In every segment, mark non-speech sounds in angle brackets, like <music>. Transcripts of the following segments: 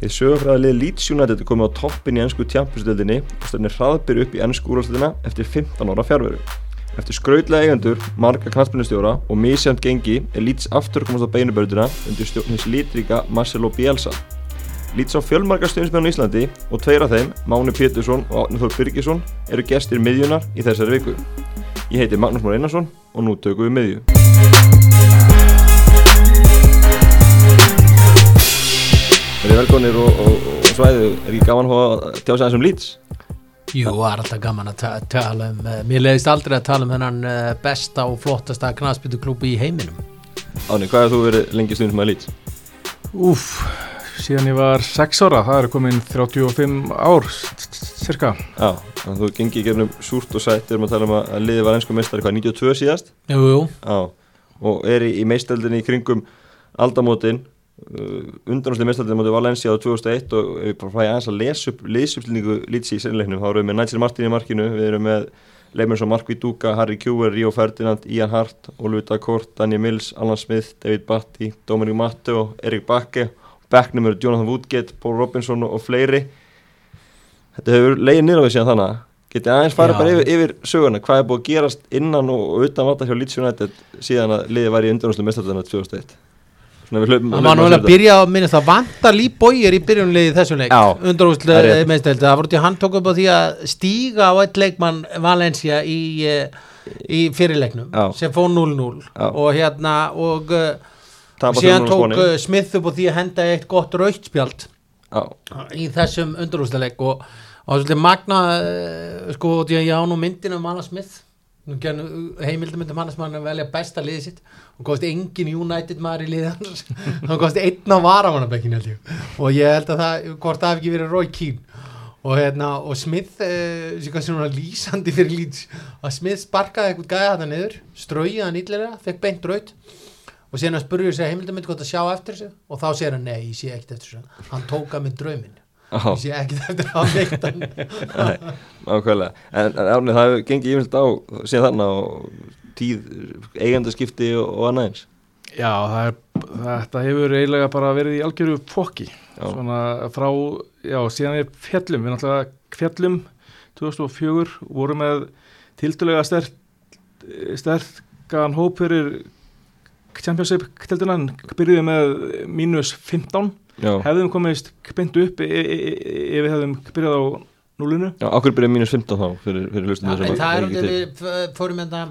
Þið sögufræðalið Leeds United er komið á toppin í ennsku tjampustöldinni og stefnir hraðbyrju upp í ennsku úrvalstöldina eftir 15 ára fjárveru. Eftir skrautlega eigendur, marga knastbyrnustjóra og misjant gengi er Leeds aftur komast á beinubörðuna undir stjórn hins litríka Marcelo Bielsa. Leeds á fjölmarga stjórnismenn á Íslandi og tveir af þeim, Máni Pétursson og Átni Þór Birgisson, eru gestir miðjunar í þessari viku. Ég heiti Magnús Mór Einarsson og nú tökum við miðju. Verið velkonir og, og, og svæðu, er ekki gaman að tjá sig aðeins um Leeds? Jú, það er alltaf gaman að ta tala um uh, Mér leiðist aldrei að tala um hennan uh, besta og flottasta knastbyttuklúpi í heiminum Áni, hvað hefur þú verið lengi stundum með Leeds? Úf, síðan ég var 6 ára, það er komin 35 ár, cirka. Já, þannig að þú gengið gefnum súrt og sætt erum að tala um að liðið var ennsku meistari hvað, 92 síðast? Jú, jú, Já, og er í, í meisteldinni í kringum aldamótin undanúslega meisteldinni móti Valencia á 2001 og við fæði aðeins að lesa upp liðsupplýningu Leeds í senleiknum, þá erum við með Nigel Martin í markinu, við erum með Leimers og Mark Viduka, Harry Kjúver, Río Ferdinand, Ian Hart, Oliver Dakort, Daniel Mills, Alan Smith, David Batty, Dominic Matteo, Erik Bakke, Becknum eru Jonathan Woodgate, Paul Robinson og, fleiri. Þetta hefur leiðið á því síðan þannig. Getið aðeins fara bara yfir, yfir söguna, hvað er búið að gerast innan og, utan vata hjá Leeds United síðan að liðið var í undanúslega mestarðana 2001. Það var nú vel að byrja að minna það vantar líbóir í byrjunlegi þessum leik. Undarúslega rétt. meðsteldi það voru til hann tók upp á því að stíga á eitt leikmann Valencia í, eh, í fyrirleiknum Já. sem fór 0-0 Já. og hérna og uh, Tapa síðan 3-0 tók Smith upp á því að henda eitt gott rautspjald í þessum undarúsleik og, og svolítið magna sko, því að ég á nú myndinu um Alan Smith heimildamöndum hann sem hann að velja besta liðið sitt og kosti engin United maður í liðið hans hann <laughs> kosti einn á varamannabekkin og ég held að það, hvort það hef ekki verið Roy Keane. Og, hérna, og Smith uh, kannski svona lýsandi fyrir Leeds að Smith sparkaði eitthvað gæða þetta niður strauði hann ítlega, fekk beint raut og síðan að spurðu sér heimildamönd hvort að sjá eftir þessu. Og þá segir hann nei, ég sé ekkert eftir þessu. Hann tóka með drauminn. Ég sé ekkert eftir að veikt hann. <laughs> Nei, ákveðlega en, en árni, það hefur gengið yfirlt á síðan þarna og tíð eigandaskipti og, og annað eins. Já, það er, þetta hefur eiginlega bara verið í algjöru fokki. Já. Svona frá, já, síðan við fjallum, við náttúrulega fjallum 2004, vorum með tildulega stert, sterkan hóp fyrir Championship-tildunan, byrjuðum með mínus 15, Já, hefðum komist beint upp e- e- e- ef við hefðum byrjað á núlinu. já ákveð byrjaði mínus 15 þá fyrir, fyrir hlustum en það er þegar við f- fórum þetta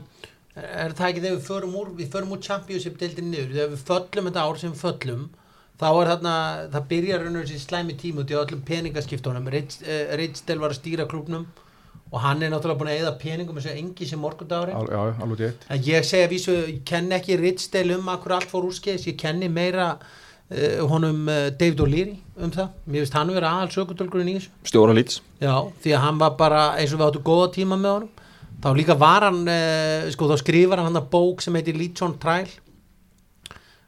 er það ekki þegar við förum úr við förum úr championship deildin niður? Þegar við föllum þetta ár sem við föllum þá er þarna, það byrjar raunur þessi slæmi tíma út í öllum peningaskiptunum. Ritzdel var að stýra klubnum og hann er náttúrulega búin að eða peningum eins og engi sem morgundári ég segi að vísu, ég kenni ekki Ritzdel um akkur allt fór úrskeiðis, ég kenni meira honum uh, David O'Leary um það, mér finnst hann vera aðal sökutölkurinn í þessu. Stjóra lýts Já, því að hann var bara eins og við áttu góða tíma með honum. Þá líka var hann eh, sko þá skrifar hann að bók sem heitir Leeds on Trial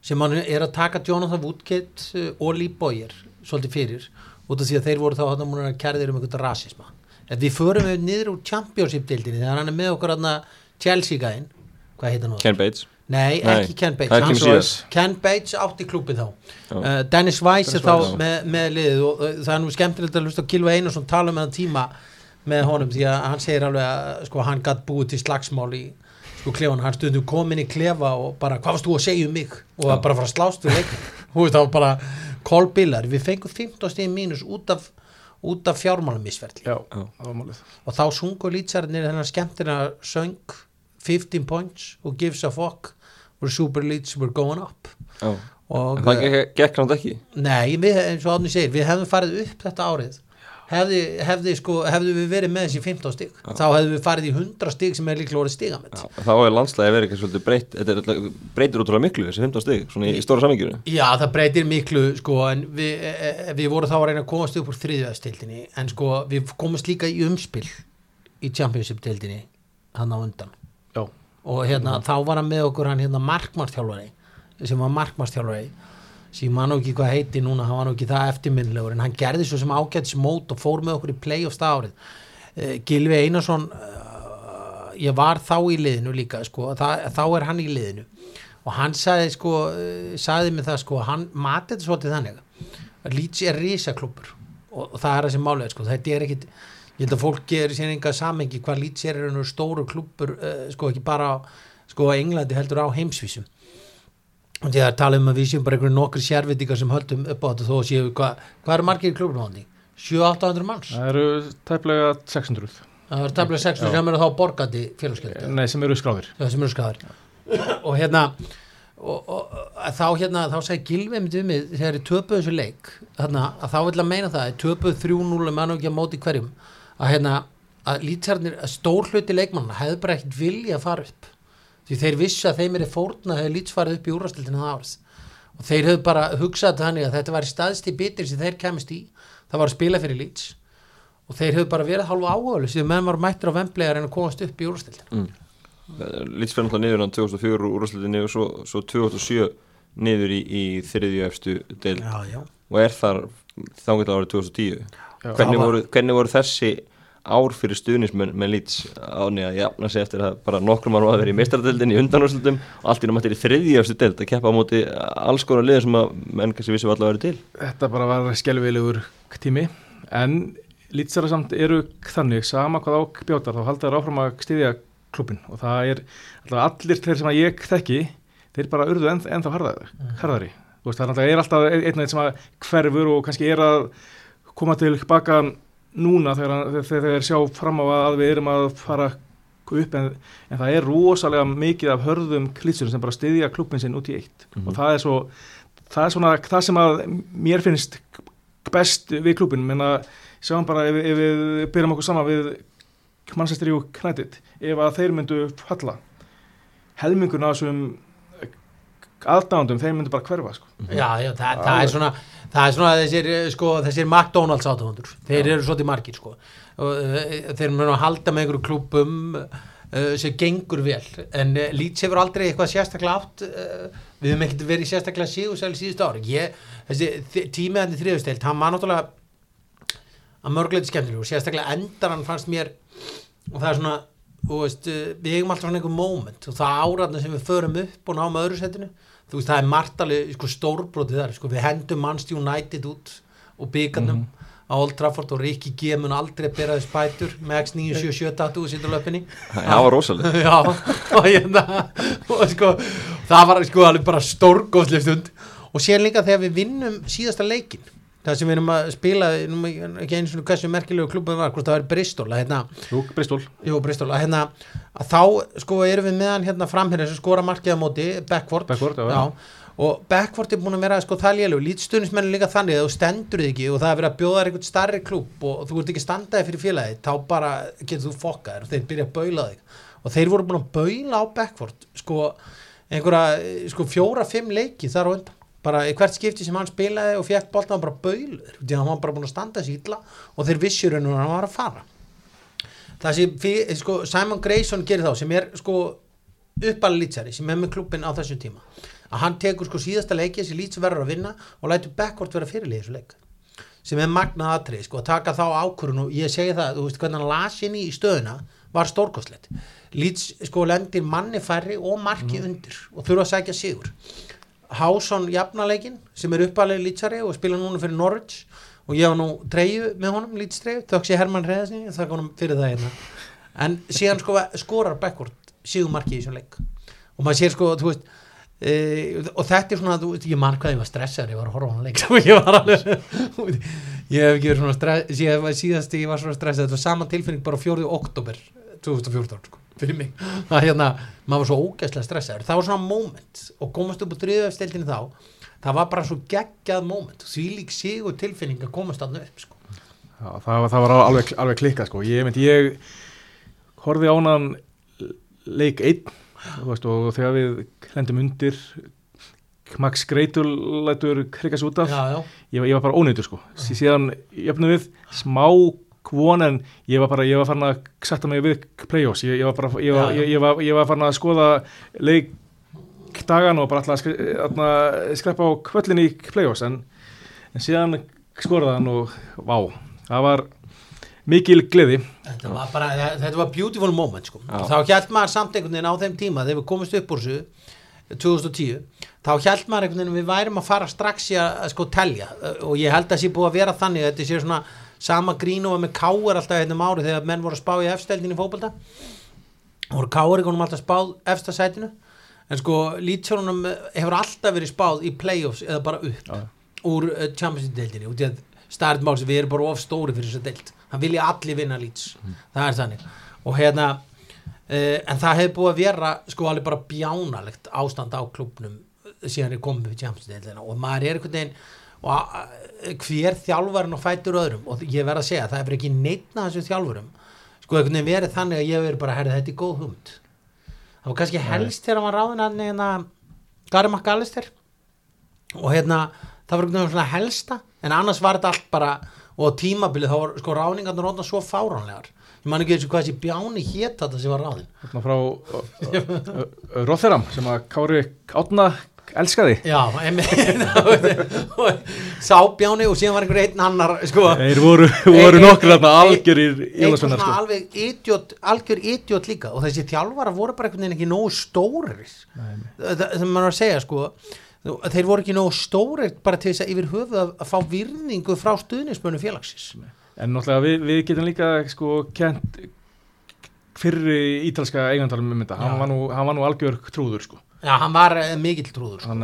sem hann er að taka Jonathan Woodgate eh, og Lee Boyer svolítið fyrir út af því að þeir voru þá hann að kærðir um einhvern rasisma. En við förum við niður úr championship deildinni þegar hann er með okkur hann Chelsea gæinn hvað heit hann? Ken Bates Nei, Nei, ekki Ken það Bates kemur Hans-. Ken Bates átti klúpið þá. Uh, Dennis Weiss er þá með, með liðið og uh, það er nú skemmtilegt að hlusta á Gilva Einarsson tala með hann tíma með honum því að hann segir alveg að sko, hann gætt búið til slagsmál í sko, klefan, hann stundum kom inn í klefa og bara, hvað varst þú að segja um mig? Og það bara fara að slást við leikin þú veist, það var bara kolbillar við fengum 15 stíðin mínus út af út af það málið. og þá sungu lýtsarnir þennan skemmtina söng 15 points og gives a fuck we're super leads, we're going up. Já. og En það gekk- gekk hann ekki? Nei, við, eins og átni segir, við hefðum farið upp þetta árið. Hefði, hefði, sko, hefði við verið með þessi 15 stig þá hefði við farið í 100 stig sem er líklega orðið stigamett Já, þá er landslæði verið eitthvað svolítið breytt. Þetta breytir útrúlega miklu þessi 15 stig svona í, í stóra saminginu Já, það breytir miklu sko, en við, e, e, við vorum þá að reyna að komast upp úr þriðjöðastildinni en sko, við komast líka í umspil í Championship-tildinni hann á undan. Já, og hérna, þá var hann með okkur hann hérna markmarstjálfari sem var markmarstjálfari sem man nú ekki hvað heiti núna hann var nú ekki það eftirminnlegur en hann gerði svo sem ágætis mót og fór með okkur í playoffs það árið. Uh, Gilvi Einarsson uh, ég var þá í liðinu líka sko, það, þá er hann í liðinu. Og hann sagði sko uh, sagði mig það sko, hann matið svolítið þannig Leeds er risaklúpur og, og það er þessi málega sko. þetta er ekkit, ég held að fólk gerir sér enga samengi hvað Leeds er einhver stóru klúpur uh, sko ekki bara sko á Englandi heldur á heimsvísum. Og því að tala um að við séum bara einhverju nokkri sérvitingar sem höldum upp á þetta þó séu hvað, hvað er margir í klúbunum á því? 7-800 manns? Það eru tæplega 600 Það er taflega 6 sem eru þá borgandi félagsgjöld Nei, sem eru skráðir. Sem eru skæðar og hérna og, og, og þá hérna þá sagði Gilvi mitt við mig þegar ég töpuð þessu leik þarna, að þá vil að meina það ég töpuð 3-0 mann og ekki að móti hverjum að hérna að lítsarnir að stór hluti leikmanna hefði bara ekkert vilja að fara upp. Því þeir vissi að þeim er fórna hefði líts farið upp í úrvastildinu það árið og þeir hefðu bara hugsað þannig að þetta var staðst í bitir sem þeir kemist í. Það var að spila fyrir líts og þeir hefðu bara verið hálfa áhuglu sem menn var mættir á vemblegar en að komast upp í úrvastildinu fyrir náttúrulega niður hann 2004 úr úrslutinni og svo, svo 2007 niður í, í þriðju efstu deil já, já. og er þar þangað árið 2010 Já. hvernig Það voru, hvernig voru þessi ár fyrir stuðnismenn með Leeds áni að jafna sig eftir að bara nokkrum árum að vera í meistaradeildin í undanúrslutum og allt í náttúrulega í þriðju efstu deild að keppa á móti alls konar liður sem að menn kannski vissi allavega verið til. Þetta bara var skelvilegur tími en lýtsara samt eru þannig sama hvað á bjótar þá halda þær áfram að styðja klubin og það er alltaf allir þeir sem að ég þekki þeir bara urðu enn, ennþá harðari, harðari. Þú Veist, það er alltaf einn og einn sem að hverfur og kannski er að koma til baka núna þegar, þegar, þegar þeir sjá fram á að við erum að fara upp en, en það er rosalega mikið af hörðum klítsurum sem bara styðja klubin sinn út í eitt Mhm. og það er svo það er svona það sem að mér finnst best við klubin menna sjáum bara ef, ef við byrjum okkur saman við Manchester United ef að þeir myndu falla helmingun af þessum aðdándum, þeir myndu bara hverfa sko. Já, já, það, það er svona það er svona þessir, eh, sko, þessir McDonalds átöfundur, þeir eru svolítið margir sko, og uh, þeir munu að halda með einhverju klubum uh, sem gengur vel, en Leeds hefur aldrei eitthvað sérstaklega átt við höfum ekkert verið sérstaklega síðusæli síðust ári ég, þessi þi- tími hann í þriðusteilt, hann var náttúrulega að mörgleiti skemmtileg og sérstaklega endar hann fannst mér og það er svona þú veist, við eigum alltaf svona einhver moment. Og það áratna sem við förum upp og náum öðru setinu, þú veist, það er margt alveg sko, stórbrótið þar, sko, við hendum Manchester United út og byggarnum á Old Trafford og Ricky G mun aldrei bera þess bætur. Með X977 tattu og sýndur löpinni það var rosalega já, <laughs> og hérna og sko, það var sko alveg bara stórgóðslega stund. Og sér líka þegar við vinnum síðasta leikin það sem við erum að spila nú, ekki eins og hversu merkilegu klubum var hvort það var Bristol að hérna, Jú, Bristol. Jú, Bristol, að hérna að þá sko erum við meðan hérna framherja sem skora markið á móti, Beckford, Beckford, já, já. og Beckford er búin að vera sko það lélu, lítstunismenn er líka þannig að þú stendur þig ekki og það er verið að bjóða þér einhvern starri klub og þú ert ekki standaði fyrir félagi þá bara getur þú fokkaðir og þeir byrja að baula þig. Og þeir voru búin að baula á Beckford sko einhverja sko fjóra-fimm leiki þar á undan bara í hvert skipti sem hann spilaði og fekk boltan hann bara bauluður því að hann var bara búin að standa sér illa og þeir vissur henni að hann var að fara. Það sem fyrir, sko, Simon Grayson gerir þá sem er sko uppalið lýtsari sem er með klubbin á þessum tíma. Að hann tekur sko síðasta leiki sem lýts verður að vinna og lætur Beckford vera fyrirlið þessu leik. Sem er magnað atrið sko að taka þá ákvörun og ég segi það, þú veist hvernig hann las inn í stöðuna var stórkostlegt. Lýts sko lendir manni færri og marki undir og þurfa að sækja sigur Hásson jafnaleikin sem er uppalið lýtsari og spila núna fyrir Norwich. Og ég var nú treyju með honum lýtstreyju, þöks ég Hermann Hreðasni þakka honum fyrir það hérna. En síðan sko skorar Beckford sigumarki í þessum leik. Og maður sér sko, þú veist e, og þetta er svona, þú veist, ég man hvað ég var stressaður ég var að horfa á hann leik. <laughs> Og ég alveg ég hef ekki verið svona stress ég var síðast ég var svona stressaður þetta var sama tilfinning bara 4. oktober 2014 sko, fyrir mig það hérna, maður var svo ógæslega stressaður það var svona moment og komast upp á þriðafsteldinu þá það var bara svo geggjað moment því lík sigur tilfinning að komast þarna upp sko. Já, það, var- það var alveg, alveg klikkað sko. ég, ég horfði á hann leik einn þú veist, og þegar við hlendum undir Max Greitul lætur krikast út af já, já, ég, ég var bara ónýttur sko. sí, síðan jöfnum við smá kvon en ég var bara, ég var farin að setja mig við play-offs, ég, ég var bara ég var, ég, ég, var, ég var farin að skoða leik dagan og bara alltaf að skrepa á kvöllin í play-offs. En, en síðan skoraði hann og vá, það var mikil gleði. Þetta var bara þetta var beautiful moment sko. Já. þá hjælt maður samt einhvern veginn á þeim tíma þegar við komist upp úr þessu 2010 þá held maður einhvern veginn við værum að fara strax í að, sko telja. Og ég held að það sé búið að vera þannig að þetta sé svona sama grín og með káir alltaf hérna ári þegar menn voru að spá í efsteldin í fótbolta. Voru káir einhvern veginn alltaf spáð efsta sætinu. En sko lýtsjónunum hefur alltaf verið spáð í playoffs eða bara upp Já. úr uh, Champions League deildinni út í að starrið máls við erum bara of stóri fyrir þessa deild. Hann vilja allir vinna lýts það er þannig. Og hérna uh, en það hefur búið að vera sko alveg bara bjánalegt ástand á klubnum síðan er komið við Champions League deildina. Og maður er einhvern veginn og uh, hver þjálfarinn og fætur öðrum. Og ég verð að segja það hefur ekki neitna þessu þjálfurum sko einhvern veginn verið þannig að ég verið bara herri þetta er góð hund það var kannski helst þegar var ráðin að hérna Gary McAllister. Og hérna það var einhvern veginn svona helsta en annars var þetta allt bara og tímabilið þá var sko ráningarnir rótna svo fáránlegar. Ég man ekki þessu hvað þessi bjáni hét þetta sem var ráðin frá Rotheram sem að Kári Átna elskaði já, <laughs> sá bjáni og síðan var einhver einn annar sko. Þeir voru, voru nokkur svona sko. alveg idiot, algjör idiot líka. Og þessi þjálfara voru bara einhvern veginn ekki nógu stórir. Það það maður var að segja sko þeir voru ekki nógu stórir bara til þess að yfir höfuð að, fá virðingu frá stuðnismönu félagsins. En náttúrulega við, við getum líka sko kent fyrri ítalska eigandarum um þetta, Já. hann var, nú, hann var nú algjör trúður sko. Já, hann var eh, mikill trúður sko.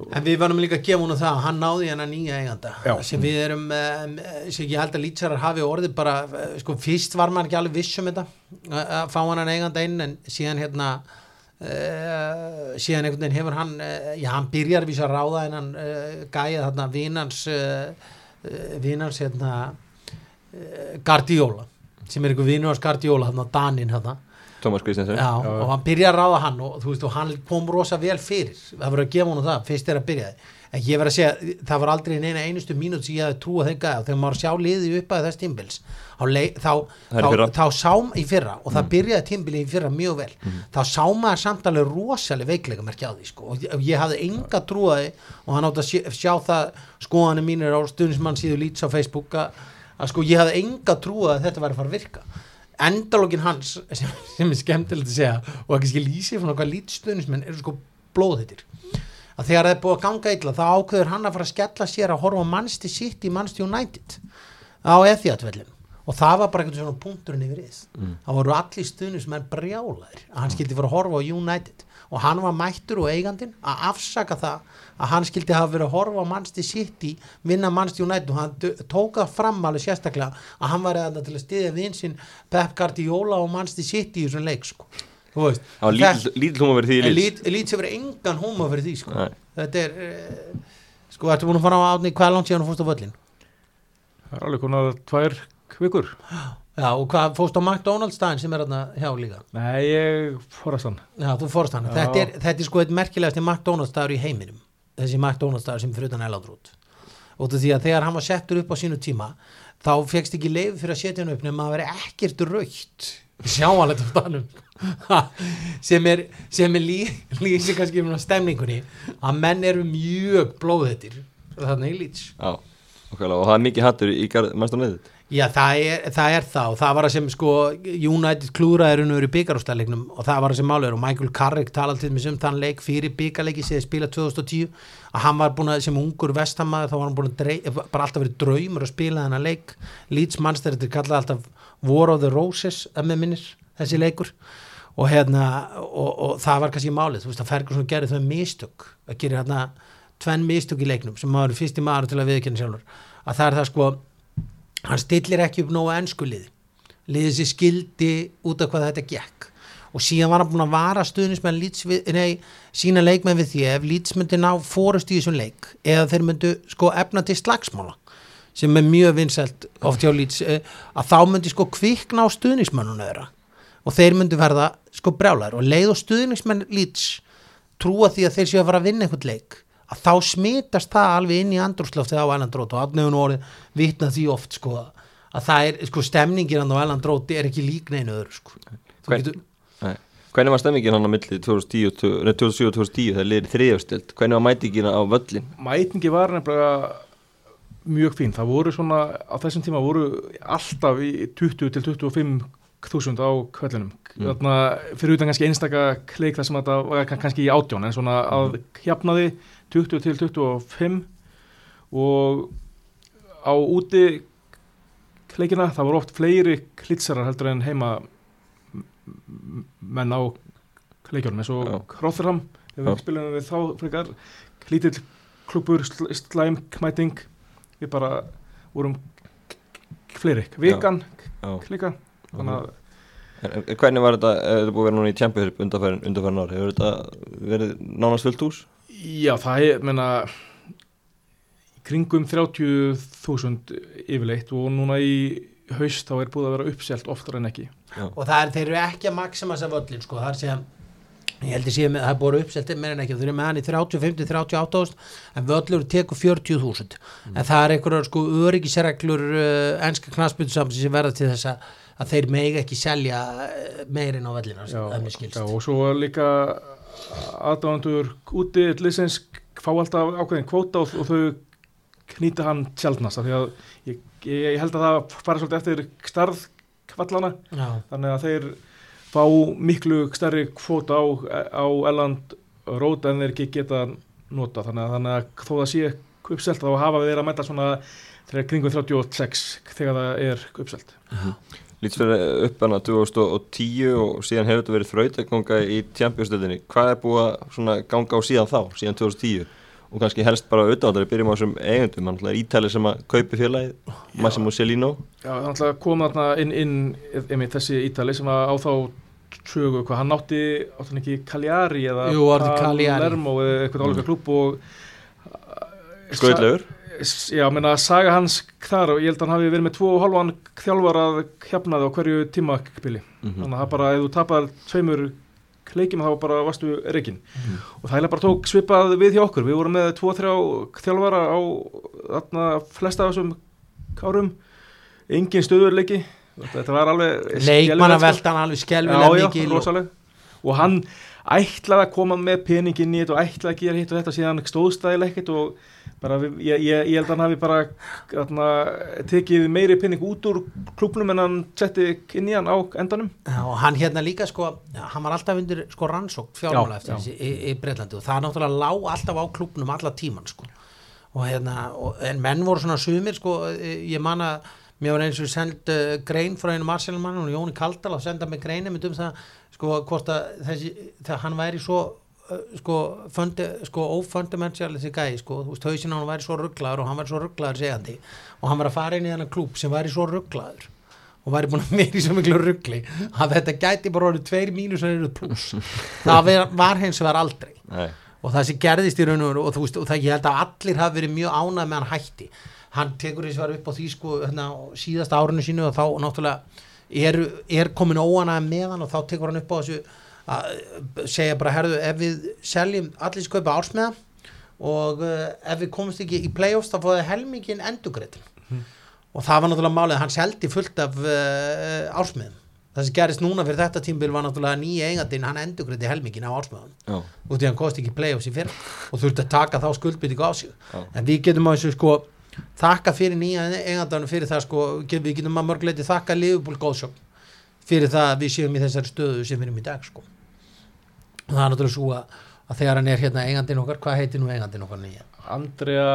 Að en við varum líka að gefa hún það að hann náði hennar nýja eiganda. Sem við erum um, sem ég held að lýtsarar hafi orðið bara sko fyrst var maður ekki alveg viss um þetta að fá hann eiganda inn en síðan hérna Uh, síðan einhvern veginn hefur hann uh, já hann byrjar við að ráða en hann uh, gæja þarna vinans uh, uh, vinans hérna uh, Guardiola sem er einhver vinur hans Guardiola þarna Danin þarna Thomas Kristensen já, og hann byrjar að ráða hann og þú veist og hann kom rosa vel fyrir. Það verður að gefa hann það fyrst er að byrja en ég verður að segja það var aldrei neina einustu mínút sem ég hefði trúið gæða og þegar maður sjá liðið upp að þess tímbils þá, þá, þá, fyrra. þá sá í fyrra og það byrjaði tímbili í fyrra mjög vel. Þá sá maður samt alveg rosalega veiklega merkja á því sko. og ég, ég hafði enga trúaði og hann átti að sjá, sjá það skoðanir mínir á stuðnismann síðu lýts á Facebook að, að sko ég hafði enga trúaði að þetta væri að fara að virka endalógin hans sem, sem er skemmtilegt að segja og ekki skil lýsi frá hvað lýtstuðnismenn eru sko blóðhittir að þegar það er búið að ganga illa þá ákveður hann að fara að skella sér að horfa mannsti sitt í mannsti United á Ethiat-vellin og það var bara eitthvað svona punkturinn yfir þess mm. það voru allir stuðnismenn brjálaðir að hann skildi fara að horfa á United og hann var mættur og eigandinn að afsaka það að hann skildi hafa verið að horfa á mannsti City vinna mannsti United og hann d- tók það fram alveg sérstaklega að hann var eða til að stiðja vinsinn Pep Guardiola og mannsti City í þessum leik sko. Þú veist, Það var lítill- lítill húma verið því í sem verið engan hóma fyrir því sko. Nei. þetta er uh, sko, ertu búin að fara á átni hvað er langt síðan þú fórst á völlin það er alveg konar tvær vikur. já, og hvað fórst á McDonalds staðin sem er hérna hjá líka? Nei, ég fórast hann. já, þú fórst hann, Já. þetta er, þetta er sko eitt merkilegasti McDonalds staður í heiminum. Þessi McDonalds staður sem fyrir utan Elandrút og því að þegar hann var settur upp á sínu tíma þá fegst ekki leið fyrir að setja hann upp nema að vera ekkert raukt sjáanlegt á stanum sem er, sem er lí, lýsi kannski um stemningunni að menn eru mjög blóðhettir þannig í lýts Já, okkala, og það er mikið hattur í neðið Já, það er, það er það og það var það sem sko United klúraði raun og veru byggarústaleiknum og það var það sem málegur og Michael Carrick talaði til mig um þann leik fyrir byggarleiki sem þið spila 2010 að hann var búin að sem ungur vestamæður þá var hann búin að drey, bara alltaf verið draumur að spila þennan leik. Leeds Manchester þetta er kallað alltaf War of the Roses að með minnir þessi leikur. Og hérna og, og það var kannski málið, þú veist að Ferguson gerði þau mistök að gera hérna tvenn mistök í leiknum sem maður er fyrsti maður til að viðkynna sjálfur. Að það er það sko hann stillir ekki upp nógu ennsku liði. Liðið sér skildi út af hvað þetta gekk. Og síðan var hann búin að vara stuðnismenn Leeds við, nei, sína leikmenn við því ef Leeds myndi ná fórust í þessum leik eða þeir myndu sko efna til slagsmála sem er mjög vinsælt oft hjá Leeds eh, að þá myndi sko kvikna á stuðnismennuna þeirra. Og þeir myndu verða sko brjálar og leið og stuðnismenn Leeds trúa því að þeir séu að fara að vinna einhvern leik að þá smitast það alveg inn í andrúsloftið á Erlandrót og afnefun orðið vitna því oft sko að það er sko stemningin á Erlandrót er ekki lík neinu öðru sko Hvern- getur, Nei. Hvernig var stemmingin hann á milli 2010 og tvö- nei, 2007 og 2010 þegar liðir þriðjafstild Hvernig var mætingin á völlin Mætingi var nefnilega mjög fín. Það voru svona, á þessum tíma voru alltaf í 20 til 25 þúsund á kvellinum Mm. Þarna fyrir utan kannski einstaka kleik þar sem þetta var kann- kannski í átján en svona að hjapnaði 20 til 25 og á úti kleikina það voru oft fleiri klitsarar heldur en heima menn á kleikjónum eins og þegar Já. við spilum við þá frekar. Lítill klubur, sl- slæm kmæting. Við bara vorum fleiri, vikan klika. Þannig að hvernig var þetta, ef þetta búið að vera núna í Championship undanfærin, undanfærin ár, hefur þetta verið nánast fullt hús? Já, það er, menna, kringum 30.000 yfirleitt og núna í haust þá er búið að vera uppselt oftar en ekki. og það er, þeir eru ekki að maximasa völlin sko, það er sem ég held að sé með, það er búið uppselt meira en ekki, þeir eru með hann í 30, 50, 38 en völlur tekur 40.000 en það er einhverjar sko öryggisreglur uh, enska knaspundsamsi sem verða til þess að, þeir megi ekki selja uh, meirinn á skilst. já, og svo líka aðdándur úti liðsins fá alltaf ákveðin kvóta og, og þau knýta hann sjálfnast því að ég, ég, held að það fara svolítið eftir starð kvallana já, þannig að þeir fá miklu stærri kvóta á, á Elland Rót en þeir ekki geta nota þannig að, þannig að þó það sé uppselt þá hafa þeir að mæta svona þegar kringum 36 þegar það er uppselt Lýts fyrir upp hana 2010 og síðan hefur þetta verið þrautakanga í Champions-stöldinni. Hvað er búið að svona ganga á síðan þá, síðan 2010? Og kannski helst bara auðvitað, það er byrjum á þessum eigendum, hann er Ítali sem að kaupi félagið, Massimo Celino. Já, þannig að koma þarna inn, inn einmitt þessi Ítali sem að á þá sögu, hvað hann átti átti hann ekki Cagliari eða. Palermo eða eitthvað álíka klúb og Skrautlegur. Já, menna saga hans þar og ég held að hann hafi verið með tvo og halvan þjálfar að hjapnaði á hverju tímakbili Mhm. þannig að bara, ef þú tapar tveimur leikjum þá bara varstu reikin og það er bara tók svipað við hjá okkur. Við vorum með tvo, þrjá þjálfara á þarna flesta af þessum árum. Engin stöðurleiki þetta var alveg sko. veltan alveg skelvilega og- hann ætlaði að koma með peningin í þetta og ætlaði að gera hitt og þetta síðan stóðstæðileg ekkert og við, ég, ég, ég held að hann hafi bara atna, tekið meiri pening út úr klubnum en hann setti inn í hann á endanum. Já, og hann hérna líka sko, hann var alltaf undir sko rannsók fjármála Já, eftir þessi í, í Breitlandi og það náttúrulega lá alltaf á klubnum alla tíman sko. Og hérna, og, en menn voru svona sumir sko, eh, ég man að mér var eins og send uh, grein frá einu Marcelmann og Jóni Kaldal að senda mig greinu með um það sko hvort að þessi, þegar hann væri svo sko, fundi, sko ófundamental þessi gæi sko, þú veist, hausinn á hann væri svo rugglaður og hann væri svo rugglaður segandi og hann var að fara inn í þennan klúb sem væri svo rugglaður og væri búin að <laughs> vera í svo miklu ruggli að þetta gæti bara orðið tveir mínus og eruð pluss <laughs> það var, var hins vegar aldrei. Nei. og það sem gerðist í raun og, veru og, þú veist, og það ég held að allir hafi verið mjög ánæð með hann hætti. Hann tekur þess var upp á því sko hérna, síðasta árinu sínu og þá náttúrulega er, er komin óanæð með hann og þá tekur hann upp á þessu að segja bara herðu ef við seljum allir skaupa ársmiða og uh, ef við komumst ekki í playoffs þá fóðið helmingin endugreitin og það var náttúrulega málið hann seldi fullt af uh, ársmiðum. Það sem gerist núna fyrir þetta tímbil var náttúrulega nýja eigandinn, hann endugreiti helmingin á ársmiðan Já. út í hann kosti ekki playoffs í fyrra og þurfti að taka þá skuldbyttingu á sig. Já. en við getum á þessu sko þakka fyrir nýja eigandanum fyrir það sko við getum að mörgleiti þakka Liverpool góðsjón fyrir það að við séum í þessari stöðu sem við erum í dag sko það er náttúrulega svo að, að þegar hann er hérna eigandinn okkar, hvað heitir nú eigandinn okkar nýja? Andrea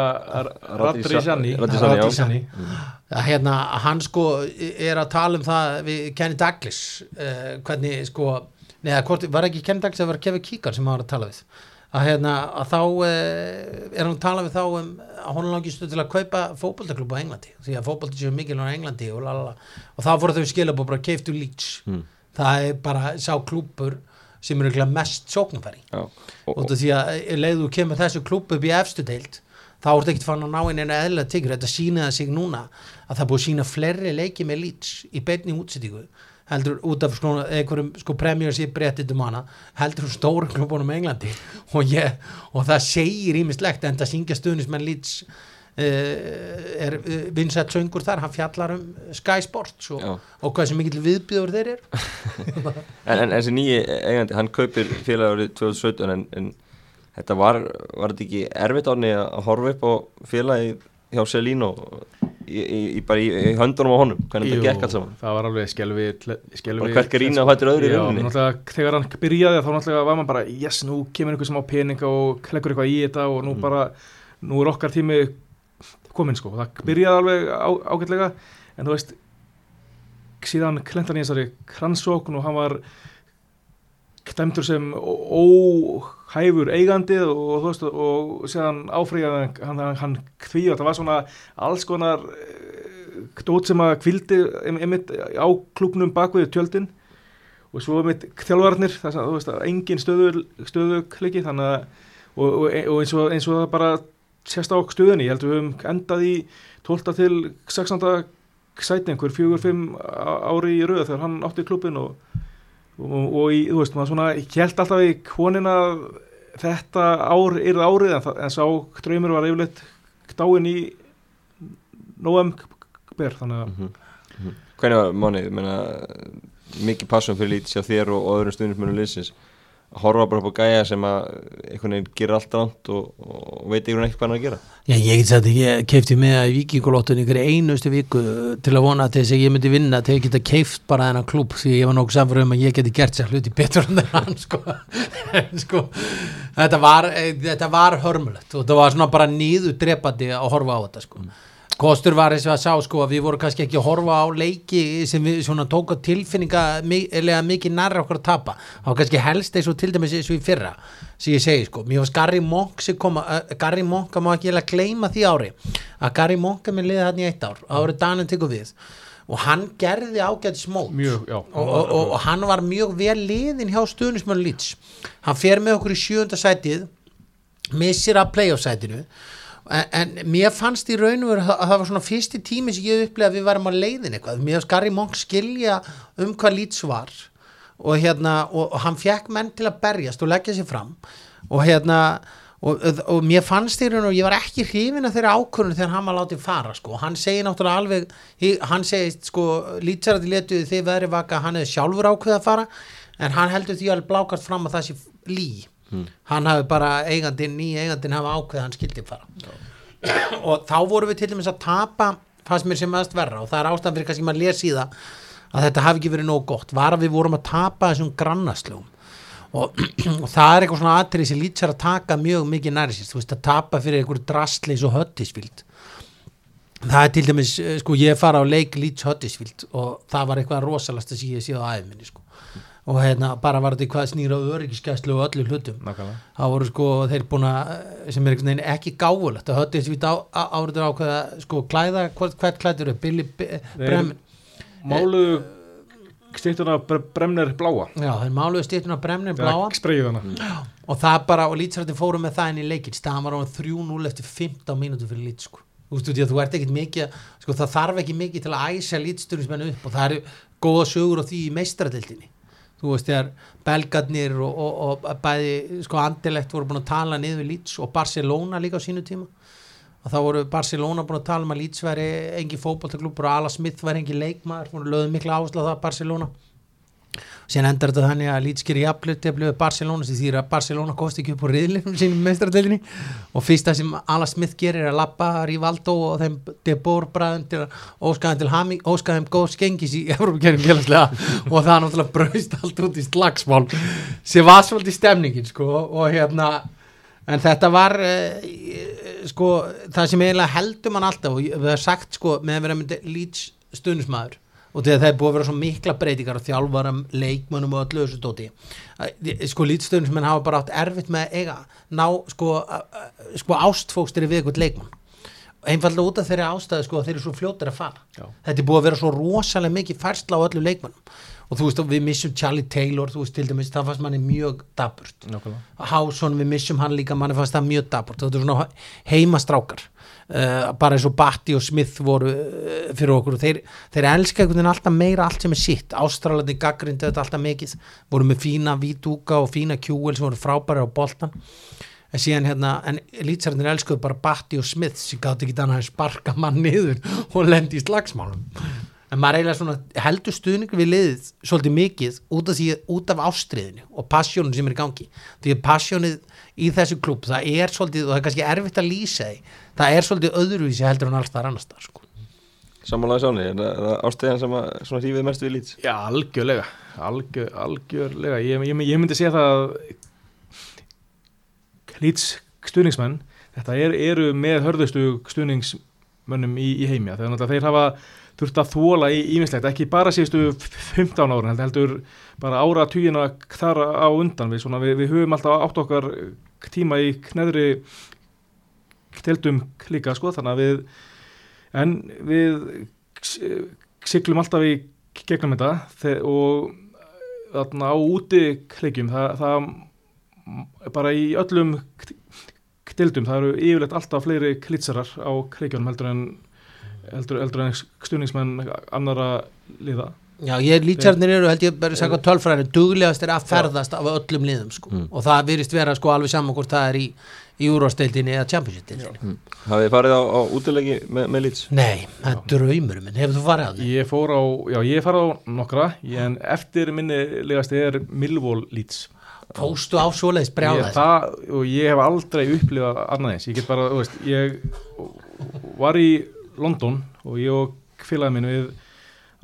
já. Radrizzani að hérna, hann sko er að tala um það við Kenny Douglas uh, hvernig sko neða, hvort, var ekki Kenny Douglas, það var Kevin Keegan sem hann var að tala við að hérna, að þá uh, er hann að tala við þá um að hún langistu til að kaupa fótboltaklub á Englandi því að fótbolti séu mikilvæg á Englandi og, og þá fóru þau skilabó bara keiftu Leeds Mm. það er bara sá klúpur sem er örugglega mest sóknarfæri. Já. Og, því að eh, leiðu kemur þessu klúb upp í efstu deild þá er þetta ekkert fann að ná inn eina eðlilega tiggur þetta sínaði sig núna að það búið að sína fleiri leiki með Leeds í beinni útsettingu heldur út af sko, einhverjum sko Premiership breyttitum hana heldur um stóru klubunum í Englandi. <laughs> Og, ég, og það segir ímislegt en það syngja stuðnismenn Leeds uh, er uh, vinsett söngur þar, hann fjallar um Sky Sports og, og hvað sem mikill viðbjöður þeir eru <laughs> en, en þessi nýji eigandi, hann kaupir félag árið 2017 en, en þetta var, var þetta ekki erfitt árni að horfa upp á félagi hjá Selino í, í, í, bara í, í höndunum á honum hvernig Jú, þetta gekk allt saman það var alveg skelvi, hvert grín á fætur öðru í Já, rauninni. þegar hann byrjaði þá náttúrulega var maður bara yes, nú kemur einhver sem á peninga og leggur eitthvað í þetta og nú Mm. bara nú er okkar tími kominn sko. Það byrjaði alveg á, ágætlega. En þú veist síðan klentan í þessari kransókn og hann var dæmtur sem óhæfur eigandi og, þú veist og síðan áfriðaði hann, hann, hann því og það var svona alls konar eh, dót sem að kvildi einmitt á klúknum bakvið tjöldin. Og svo einmitt þjálfarnir þess að þú veist engin stöðu, stöðu kliki þannig að og, og, eins og það bara sést á stöðunni, ég held að við höfum endað í 12. til 16. sæti einhver fjögur, fimm ári í rauð þegar hann átti klubin og, og, og í, þú veist, maður svona held alltaf í konin að þetta ár er árið en, það- en sá draumur var yfirleitt dáin í november þannig að Mhm. Mhm. Hvernig var mánið, ég meina mikið passum fyrir lítið sér þér og, öðrum stundismennum liðsins að horfa bara upp á gæja sem að einhvern veginn gerir allt ránt og, og veit einhvern veginn ekki hvað hann að gera Já, ég get að ég keifti með að í vikingulóttunni ykkur einustu viku til að vona til þess að ég myndi vinna til að geta keift bara þennan klúb því ég var nokkuð samfður um að ég geti gert sér hluti betur en hann <laughs> sko. Sko þetta var, eh, þetta var hörmulegt og þetta var svona bara nýðu drepandi að horfa á þetta sko Kostur var eins og að sá sko að við vorum kannski ekki að horfa á leiki sem við svona tóka tilfinninga mikið nærra okkur að tapa. Þá var kannski helst eins og til dæmis eins og í fyrra sem ég segi sko, mér varst Gary Monk sem kom að, uh, Gary Monk að má ekki eiginlega gleyma því ári að Gary Monk er með liðið hann í eitt ár árið Danin tekur við. Og hann gerði ágætt smót mjög, já. Og, og, og, og hann var mjög vel liðin hjá stuðnismönu Leeds. Hann fer með okkur í sjönda sætið missir af playoff sætinu en, en mér fannst í raun og veru að það var svona fyrsti tími sem ég upplega að við varum að leiðin eitthvað. Mér fannst Gary Monk skilja um hvað Leeds var og hérna og, og hann fekk menn til að berjast og leggja sér fram. Og hérna og, og, og mér fannst í raun og ég var ekki hrifin af þeirra ákvörðun þegar hann var látið fara sko. hann segir náttúrulega alveg hann segir sko Leedsarati letuði þið veðri vaka hann hefði sjálfur ákveð að fara en hann heldur því alveg blákart fram að það sé lí hann hafi bara eigandinn, ný eigandinn hafi ákveð að hann skildi fara. Og þá vorum við til dæmis að tapa fannst mér sem meðast verra og það er ástæðan fyrir kannski maður lesi í það að þetta hafi ekki verið nóg gott. Var að við vorum að tapa þessum grannaslugum og, <clears throat> og það er eitthvað svona atrið sem lýtsar að taka mjög mikið næri sér, þú veist að tapa fyrir einhverju drastleis og höttisvild það er til dæmis, eh, sko ég fara á leik Leeds Huddersfield og það var eitthvað rosalasta sem ég séð á æðminni sko og hérna bara var þetta hvað snýra öryggiskæslu og öllu hlutum. Nákvæmlega. Það voru sko þeir búin að sem er ekki gáfulegt. Að höfði þessi áriður ákveða sko klæða, hvert, klæður er Billy B- Brem, máluðu stýttuna bremnir bláa. Já þeir máluðu stýttuna Bremnin bláa. spreyið hana. Og það bara, og Lítsrætti fóru með það inn í leikinn. Staðan var á 3-0 eftir 15 mínútur fyrir Líts sko. Þú í ert ekkert mikið, sko það þarf ekki mikið til að æsa lítsturismennu upp og það eru góða sögur á því í meistaradildinni. Þú veist, þegar belgarnir og, og, og bæði, sko andilegt voru búin að tala niður Líts og Barcelona líka á sínu tíma. Og þá voru Barcelona búin að tala um að Líts væri engi fótballtaklubur og Ala Smith væri engi leikmaður, voru lögðu mikla áherslu á það Barcelona. Síðan endar þetta þannig að jafnlega til að bliða Barcelona sem þýðir að Barcelona kosti ekki upp á riðlinu sínum meistaradelinni og fyrsta sem Ala Smith gerir er að lappa Rivaldo og þeim De Boer bræðum til að óskaðum til hami, óskaðum góðs gengis í <laughs> Európa-kjörnum félagslega. Og það er náttúrulega braust allt út í slagsmál. Sem var svolítið stemningin sko og hérna en þetta var uh, sko það sem eiginlega heldur mann alltaf og við hefum sagt sko með að vera með Leeds stundismæður og þegar það er búið að vera svo mikla breytingar á þjálfarum, leikmönnum og öllu þessu dóti sko lítstundismenn hafa bara átt erfitt með eiga ná sko, sko ástfókstri við eitthvað leikmann. Einfallega út af þeirri ástæðu sko að þeir eru svo fljótir að fara. Já. þetta er búið að vera svo rosalega mikið færsla á öllu leikmannum og þú veist við missum Charlie Taylor þú veist til dæmis það fannst manni mjög daburt Hásson við missum hann líka manni fannst það mjög daburt þetta er svona heimastrákar uh, bara eins og Batti og Smith voru uh, fyrir okkur. Og þeir, þeir elska einhvern veginn alltaf meira allt sem er sitt. Ástralandi gaggrindi þetta alltaf mikið. Voru með fína Vítúka og fína Kjúel sem voru frábæri á boltan en síðan hérna, en lýtsarnir elskuðu bara Batti og Smith sem gátt ekki þannig að sparka mann niður og lendi í slagsmálum. En maður eiginlega svona heldur stuðning við liðið svolítið mikið út af, því, út af ástriðinu og passjónu sem er í gangi. Því að passjónið í þessu klub það er svolítið, og það er kannski erfitt að lýsa því það er svolítið öðruvísi heldur en alls þar annars þar sko. sammálaði sáni, er það- er það ástæðan sem að svona hrífið mest við lít Já, algjörlega, algjör, algjörlega, ég, ég, ég myndi segja það að Leeds stuðningsmenn, þetta er, eru með hörðustu stuðningsmönnum í, í heimja, þegar náttúrulega þeir hafa þurft að þóla í ímislegt, ekki bara síðustu 15 ára, heldur, heldur bara ára tugina þar á undan við, svona, við, við höfum alltaf átt okkar tíma í knæðri tildum líka, sko, þannig að við en við siglum alltaf í gegnum þetta þe- og þarna á úti kleikjum það, það bara í öllum dildum, það eru yfirleitt alltaf fleiri klitsarar á kleikjunum heldur en heldur, heldur en stuðningsmenn annara liða Já, ég lýtsarnir eru held ég bara sagði tölfræðinu, duglegast er að ferðast af öllum liðum sko. Mm. og það virðist vera sko alveg saman hvort það er í, í úrvásteildinni eða championship-deildinni. Hafið þið farið á, á útilegi með, með lít? Nei, það er draumur minn, hefur þú farið á því? Ég fór á, já ég far á nokkra en eftir minni legast er Millwall Leeds Fóstu á brjálaðis? það, og ég hef aldrei upplifað annað eins, ég get bara, þú veist, ég var í London og ég og við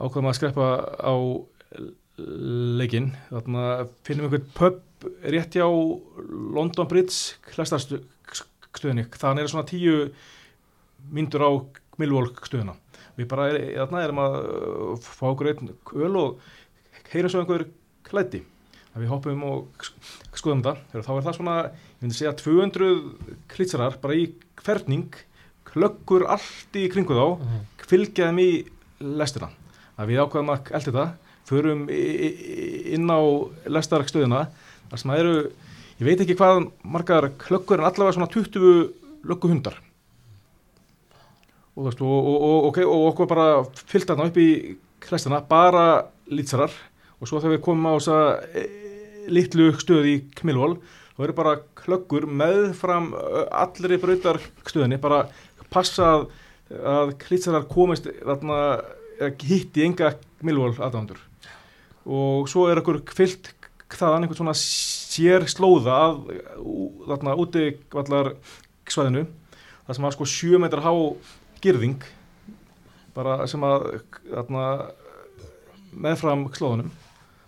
ákveðum að skreppa á leikinn, þarna finnum við einhvern pub rétt hjá London Bridge klastarstöðinni, þannig er svona tíu myndur á Millwall stöðina við bara er, þarna erum að fá okkur einn öl og heyra svo einhver klæti að við hoppum og sk- skoðum Þegar þá er það svona, ég myndi segja 200 klitsarar bara í hverfning klöggur allt í kringu þá Mhm. fylgja þeim í lestina að við ákveðum að elda þetta. Förum inn á lestarkstöðina þar sem það eru ég veit ekki hvað margar klöggur en allavega svona 20 lögguhundar. Og, og, og, og, okkur bara fyllt þarna upp í lestina bara lítsarar. Og svo þegar við komum á þessa e, litlu stöð í Kmilvól þá eru bara klöggur meðfram ö, allri brautar stöðinni bara passa að, klitsarar komist þarna hitti enga Kmilvól aðdándur og svo er okkur fyllt þaðan einhvern svona sér slóða að þarna úti vallar svæðinu það sem var sko sjö metrar há girðing bara sem að þarna meðfram slóðunum.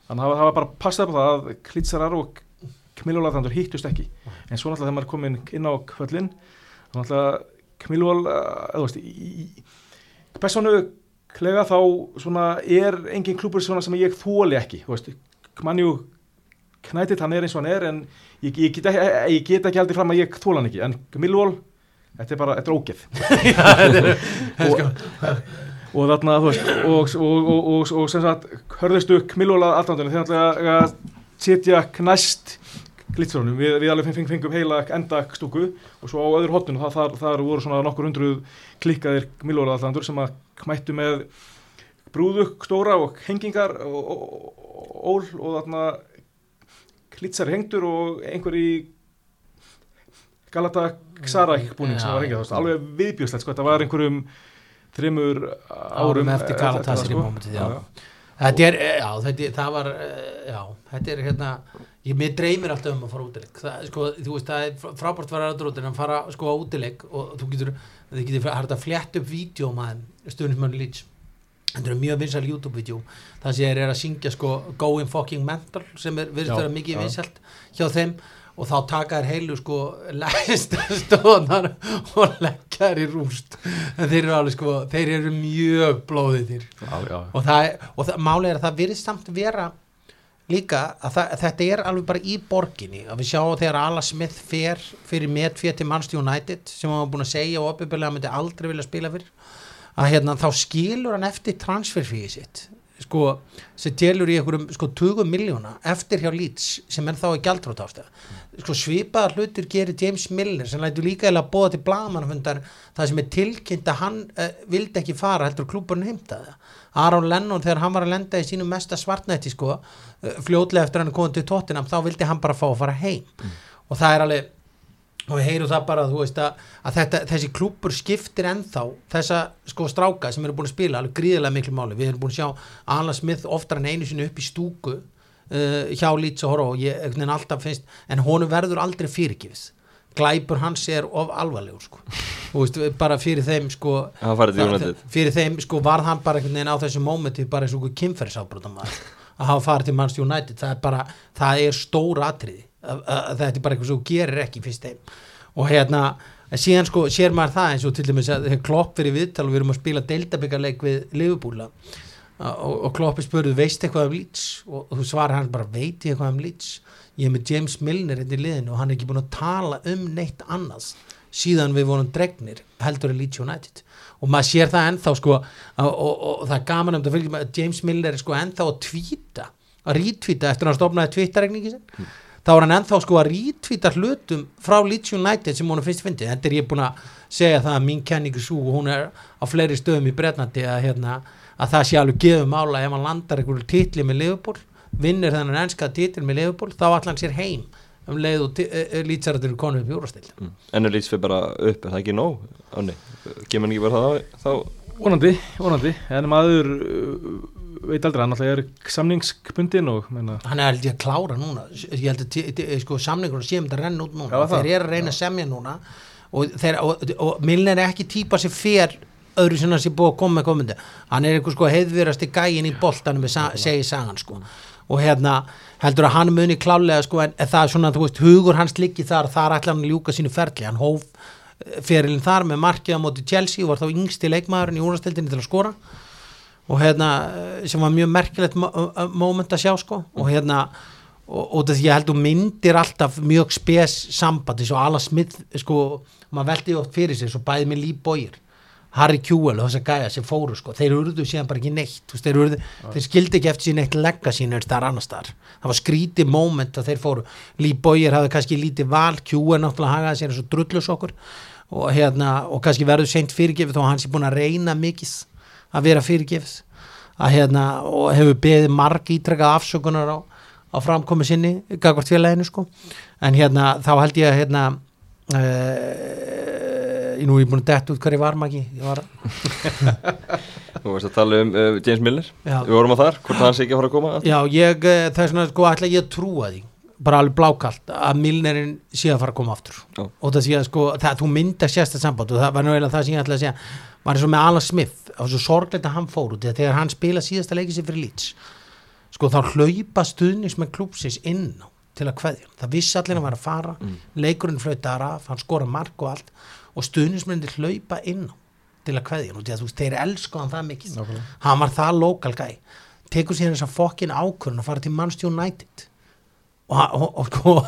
Þannig að það var bara passað upp á það að klitsarar og kmilvólaðandur hittust ekki. En svo náttúrulega þegar maður er komin inn á kvöllin þá náttúrulega kmilvól eða þú veist í- í persónulega þá svona er engin klúpur svona sem ég þóli ekki mannjú knætið hann er eins og hann er en ég, ég, get, ekki, ég get ekki aldrei fram að ég þóla hann ekki. En kmilvól, þetta er bara, þetta er ógeð. <laughs> Og, og þarna þú veist og, og, og, og, og sem sagt hörðustu kmilvóla aðdændunum þegar náttúrulega að setja knæst glittsrónum, við, við alveg feng, fengum heila enda stúku. Og svo á öðru hotninu þar, þar voru svona nokkur hundruð klikkaðir kmilvóla aðdændur sem að mættu með brúðu stóra og hengingar og, ól og þarna klitsari hengtur og einhver í Galata Xarak búning sem Já, var hengið, já. alveg viðbjóðslegt sko, þetta var einhverjum þrimur árum, Árum eftir þetta, sko. momentið, já. Þetta er, já, þetta, það var, eh, já, þetta er hérna, ég, mér dreymir alltaf um að fara útileik, það, sko, þú veist, það er fr- frábært að fara aðdrótin að fara, sko, á útileik og þú getur, þið getur hægt að flétt upp vídeo maður, stundismann lýts, þetta er mjög vinsal YouTube-vídeó, það sem er að syngja, sko, Going Fucking Mental, sem er, virðist Já, vera mikið vinsalt hjá þeim. Og þá taka þær heilu sko læstastóðnar og leggja þær í rúst. En þeir eru alveg sko, þeir eru mjög blóðið Já, já. og, það, og það, málið er að það virðist samt vera líka að það, þetta er alveg bara í borginni. Að við sjáum þegar Ala Smith fer fyrir metfér til Manchester United sem hann var búin að segja og oppiðbjörlega hann myndi aldrei vilja spila fyrir að hérna þá skilur hann eftir transferfíði sitt sko, sem telur í einhverjum sko 20 miljóna eftir hjá Leeds sem er þá í gjaldrót ástæða sko svipaðar hlutur gerir James Milner sem lætur líka eða að bóða til blagamannafundar það sem er tilkynnt að hann uh, vildi ekki fara heldur klúburinn heimtaði það Aron Lennon þegar hann var að lenda í sínum mesta svartnætti sko uh, fljótlega eftir hann komið til Tottenham þá vildi hann bara fá að fara heim. Og það er alveg og við heyrum það bara veist að, að þetta, þessi klúpur skiptir ennþá þessa sko stráka sem eru búin að spila alveg gríðilega miklu máli, við erum búin að sjá Alan Smith oftar en einu sinni upp í stúku uh, hjá Leeds og finnst, en honum verður aldrei fyrirgifis glæpur hans er of alvarlegur sko. Veist, bara fyrir þeim sko fyrir þeim sko varð hann bara einhvern veginn á þessu mómenti bara eins og kynferðisafbrotamæður <laughs> að hafa farið til Manchester United. Það er bara, það er stór atriði þetta er bara eitthvað sem gerir ekki fyrst þeim. Og hérna síðan sko sér maður það eins og til dæmis að Klopp fyrir viðtal og við erum að spila deildabyggarleik við Liverpool og, og Kloppi spurði veist eitthvað um Leeds? Og, þú svarar hann bara veit ég eitthvað um Leeds ég er með James Milner hérna í liðinu og hann er ekki búin að tala um neitt annars síðan við vorum dregnir heldur í Leeds United. Og maður sér það ennþá sko og, og, og það er gaman um þetta fylgjum að James Milner er sko ennþá að tvíta að rítvíta eftir að hann stofnaði Twitter-regningi sin þá er hann ennþá sko að rítvíta hlutum frá Leeds United sem hún finnst fyndið. Þetta er ég búin að segja það að mín kenningu svo og hún er á fleiri stöðum í Bretnandi að, hérna, að það sé alveg gefum ála ef hann landar einhverju titli með Liverpool vinnur þennan ennska titil með Liverpool þá allan hann sér heim um leið og lýtsaratur konu upp í úrastil Mm. ennur lýts fyrir bara upp, er það ekki nóg Ánni, kemur hann ekki bara það þá vonandi, vonandi. En maður uh, veit aldrei, hann alltaf er samningsbundin og meina, hann er ég að klára núna. Ég held að sko, samningur séum þetta að renna út núna. Þeir eru að reyna að semja núna og, þeir, og, og Milner er ekki típa sem fer öðru sinna sem búið að koma með komandi. Hann er einhver sko heiðvirasti gæin í boltanum sa, segi sagan sko og hérna heldur að hann muni klálega sko en, það er svona þú veist hugur hans liggi þar þar ætla hann að ljúka sínu ferli. Hann hóf ferilinn þar með markið á móti Chelsea og var þá yngsti leikmaðurinn í úrastildinni til að skora. Og hérna eh, sem var mjög merkilegt eh, moment að sjá sko. Og hérna og, og því ég held þú myndir alltaf mjög spes sambandi svo Ala Smith sko, maður veldi oft fyrir sig svo bæði með Boyer Harry Kewell og þessar gæja sem fóru sko þeir urðu síðan bara ekki neitt veist, þeir, urðu, þeir skildi ekki eftir síðan eitt legga sín er þar annars þar það var skrítið moment að þeir fóru. Lee Boyer hafði kannski lítið val Kewell náttúrulega hagaði sér eins og drullus okkur og, hérna, og kannski verður seint fyrirgefið að hans er búin að reyna mikið að vera fyrirgefið að hérna og hefur beðið marg ítrekað afsökunar á, á framkomi sinni gagvart félaginu sko. En hérna þá held ég að hérna uh, nú er ég búin að detta út hvað ég var maki ég var, þú veist að tala um uh, James Milner. Já, við vorum á þar, hvort hann sé ekki að fara að koma já ég uh, það er svona sko ætla ég að trúa því. Bara alveg blákalt að Milnerinn sé að fara að koma aftur. Já. og það sé að sko það, þú mynda sérsta samband og það var eiginlega það sem ég ætla að segja. Var eins og með Alan Smith og svo sorglegt að hann fór út þegar hann spila síðasta leikið sér fyrir Leeds sko þá hlaupa stuðnings með klúpsins inn til að hann. það vissi allir að hann var að fara. Leikurinn flautar af, hann skora mark og allt og stuðningsmyndir hlaupa inn til að kveðja hann og að þú veist, þeir elsku hann það mikið. Nákvæmlega. hann var það lokal gæ tekur síðan þess að fokkin ákvörðun að fara til Manchester United og, og, og, og,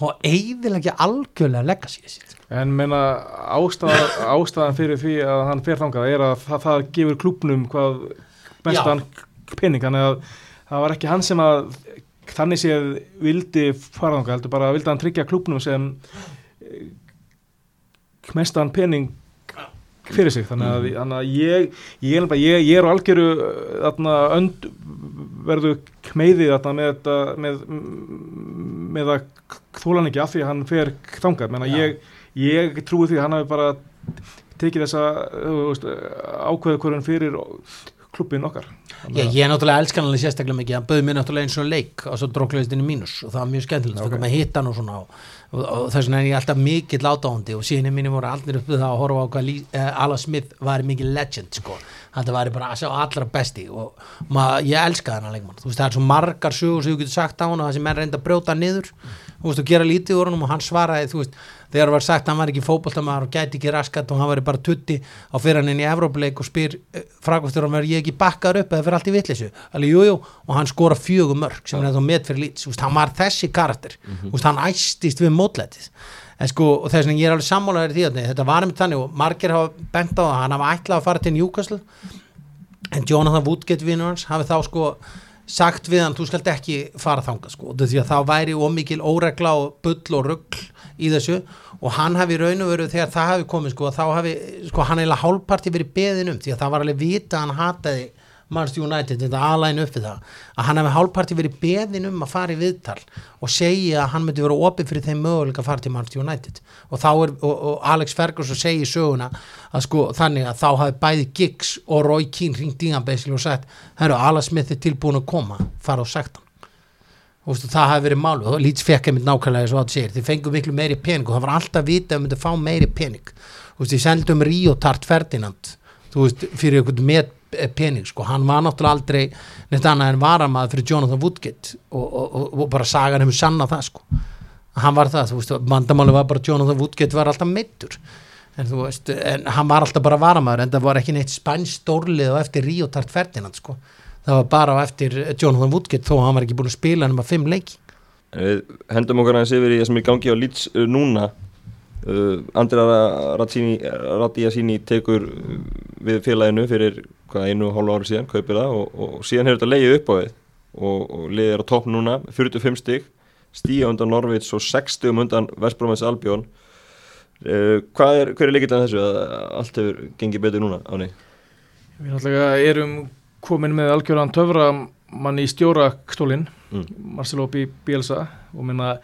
og eiginlega algjörlega leggja sér. Sitt en meina ástæðan, ástæðan fyrir því að hann fer þangað er að það, það gefur klubnum hvað mestan pening þannig að það var ekki hann sem að þannig séð vildi fara þangað heldur bara vildi hann tryggja klubnum sem mestan pening fyrir sig þannig að, þannig að ég, ég, ég, ég er á algjöru þarna, önd verðu kmeiði þarna með, þetta- með, með að þólan ekki af því að hann fer þangað Já. ég, ég trúi því að hann hafi bara tekið þessa ákveðu hverjum fyrir klubbin okkar Já, ég er náttúrulega elskan alveg sérstaklega mikið hann bauði mér náttúrulega eins og leik og svo dróklaðist inn í mínus og það var mjög skemmtilegt Ok. okay. með hittan og svona og, og, og þess vegna er ég alltaf mikill átáðandi og síðan mínum voru allir uppið það að horfa á hvað eh, Ala Smith var mikið legend sko. Þetta var bara að sjá allra besti og mað, ég elskaði hann að leikmann. Þú veist það er svo margar sögur sem þú getur sagt á hann og það sem menn reynda að brjóta hann niður. Þú veist og gera lítið úr hann og hann svaraði þú veist þegar var sagt að hann var ekki fótboltamaður og gæti ekki raskat og hann var bara tutti á fyrir hann inn í Evrópuleik og spyr fragvastur hann verður ég ekki bakkar upp eða fyrir allt í jú og hann skora fjögur mörg sem er þá met fyrir lít hann var þessi karakter. Mm -hmm. hann æstist við mótlætið en sko og þess vegna ég er alveg sammálaður í því að þetta var einmitt þannig og margir hafa bent á það hann hafa ætlað að fara til Newcastle. En Jonathan Woodgate vinnur hans hafi þá sko sagt við hann þú skalt ekki fara þangað sko. Því að þá væri ómikil óregla og bull og rugl í þessu. Og hann hafi raun og veru þegar það hafi komið sko þá hafi sko hann eiginlega hálfparti verið beðin um því að það var alveg vita hann hataði Manchester United, þetta aðlæðin upp við það að hann hafi hálfparti verið beðin um að fara í viðtal og segja að hann myndi vera opið fyrir þeim möguleika að fara til Manchester United. Og þá er, og, og Alex Ferguson segi í söguna að sko þannig að þá hafi bæði Giggs og Roy Keane ringt í hann og sagt, herru, Ala Smith er tilbúin að koma fara og sagt hann. Og veistu, það hafi verið málu og Leeds fekk einmitt nákvæmlega svo að segir. Þeir fengu miklu meiri pening og það var alltaf að vita að myndum fá meiri pening. Þú veist, ég sendum Ríó Tart Ferdinand veist, fyrir einhvern eh, pening sko, hann var náttúrulega aldrei neitt annað en varamaður fyrir Jonathan Woodgate og, og, og, og bara sagan hefur sanna það sko, hann var það þú veist, mandamáli var bara Jonathan Woodgate var alltaf meittur en þú veist, en hann var alltaf bara varamaður en það var ekki neitt spænst stórlið og eftir Ríó Tart Ferdinand sko. Það var bara eftir Jonathan Woodgate þó að hann var ekki búin að spila nema fimm leiki. Við hendum okkur aðeins yfir í það sem er í gangi á Leeds uh, núna uh, Andrea Radíasíni tekur uh, við félaginu fyrir hvað einu og hálfu ári síðan, kaupir það og, og síðan hefur þetta leiðið upp á við og, og leiðið er á topp núna, 45 stig stíja undan Norvíts og 60 undan Vestbrómins Albjón uh, hvað er, hver er líkilega þessu að allt hefur gengið betur núna, Áni? Við náttúrulega erum komin með algjörðan töfra mann í stjórakstólinn Mm. Marcelo. Bielsa og minna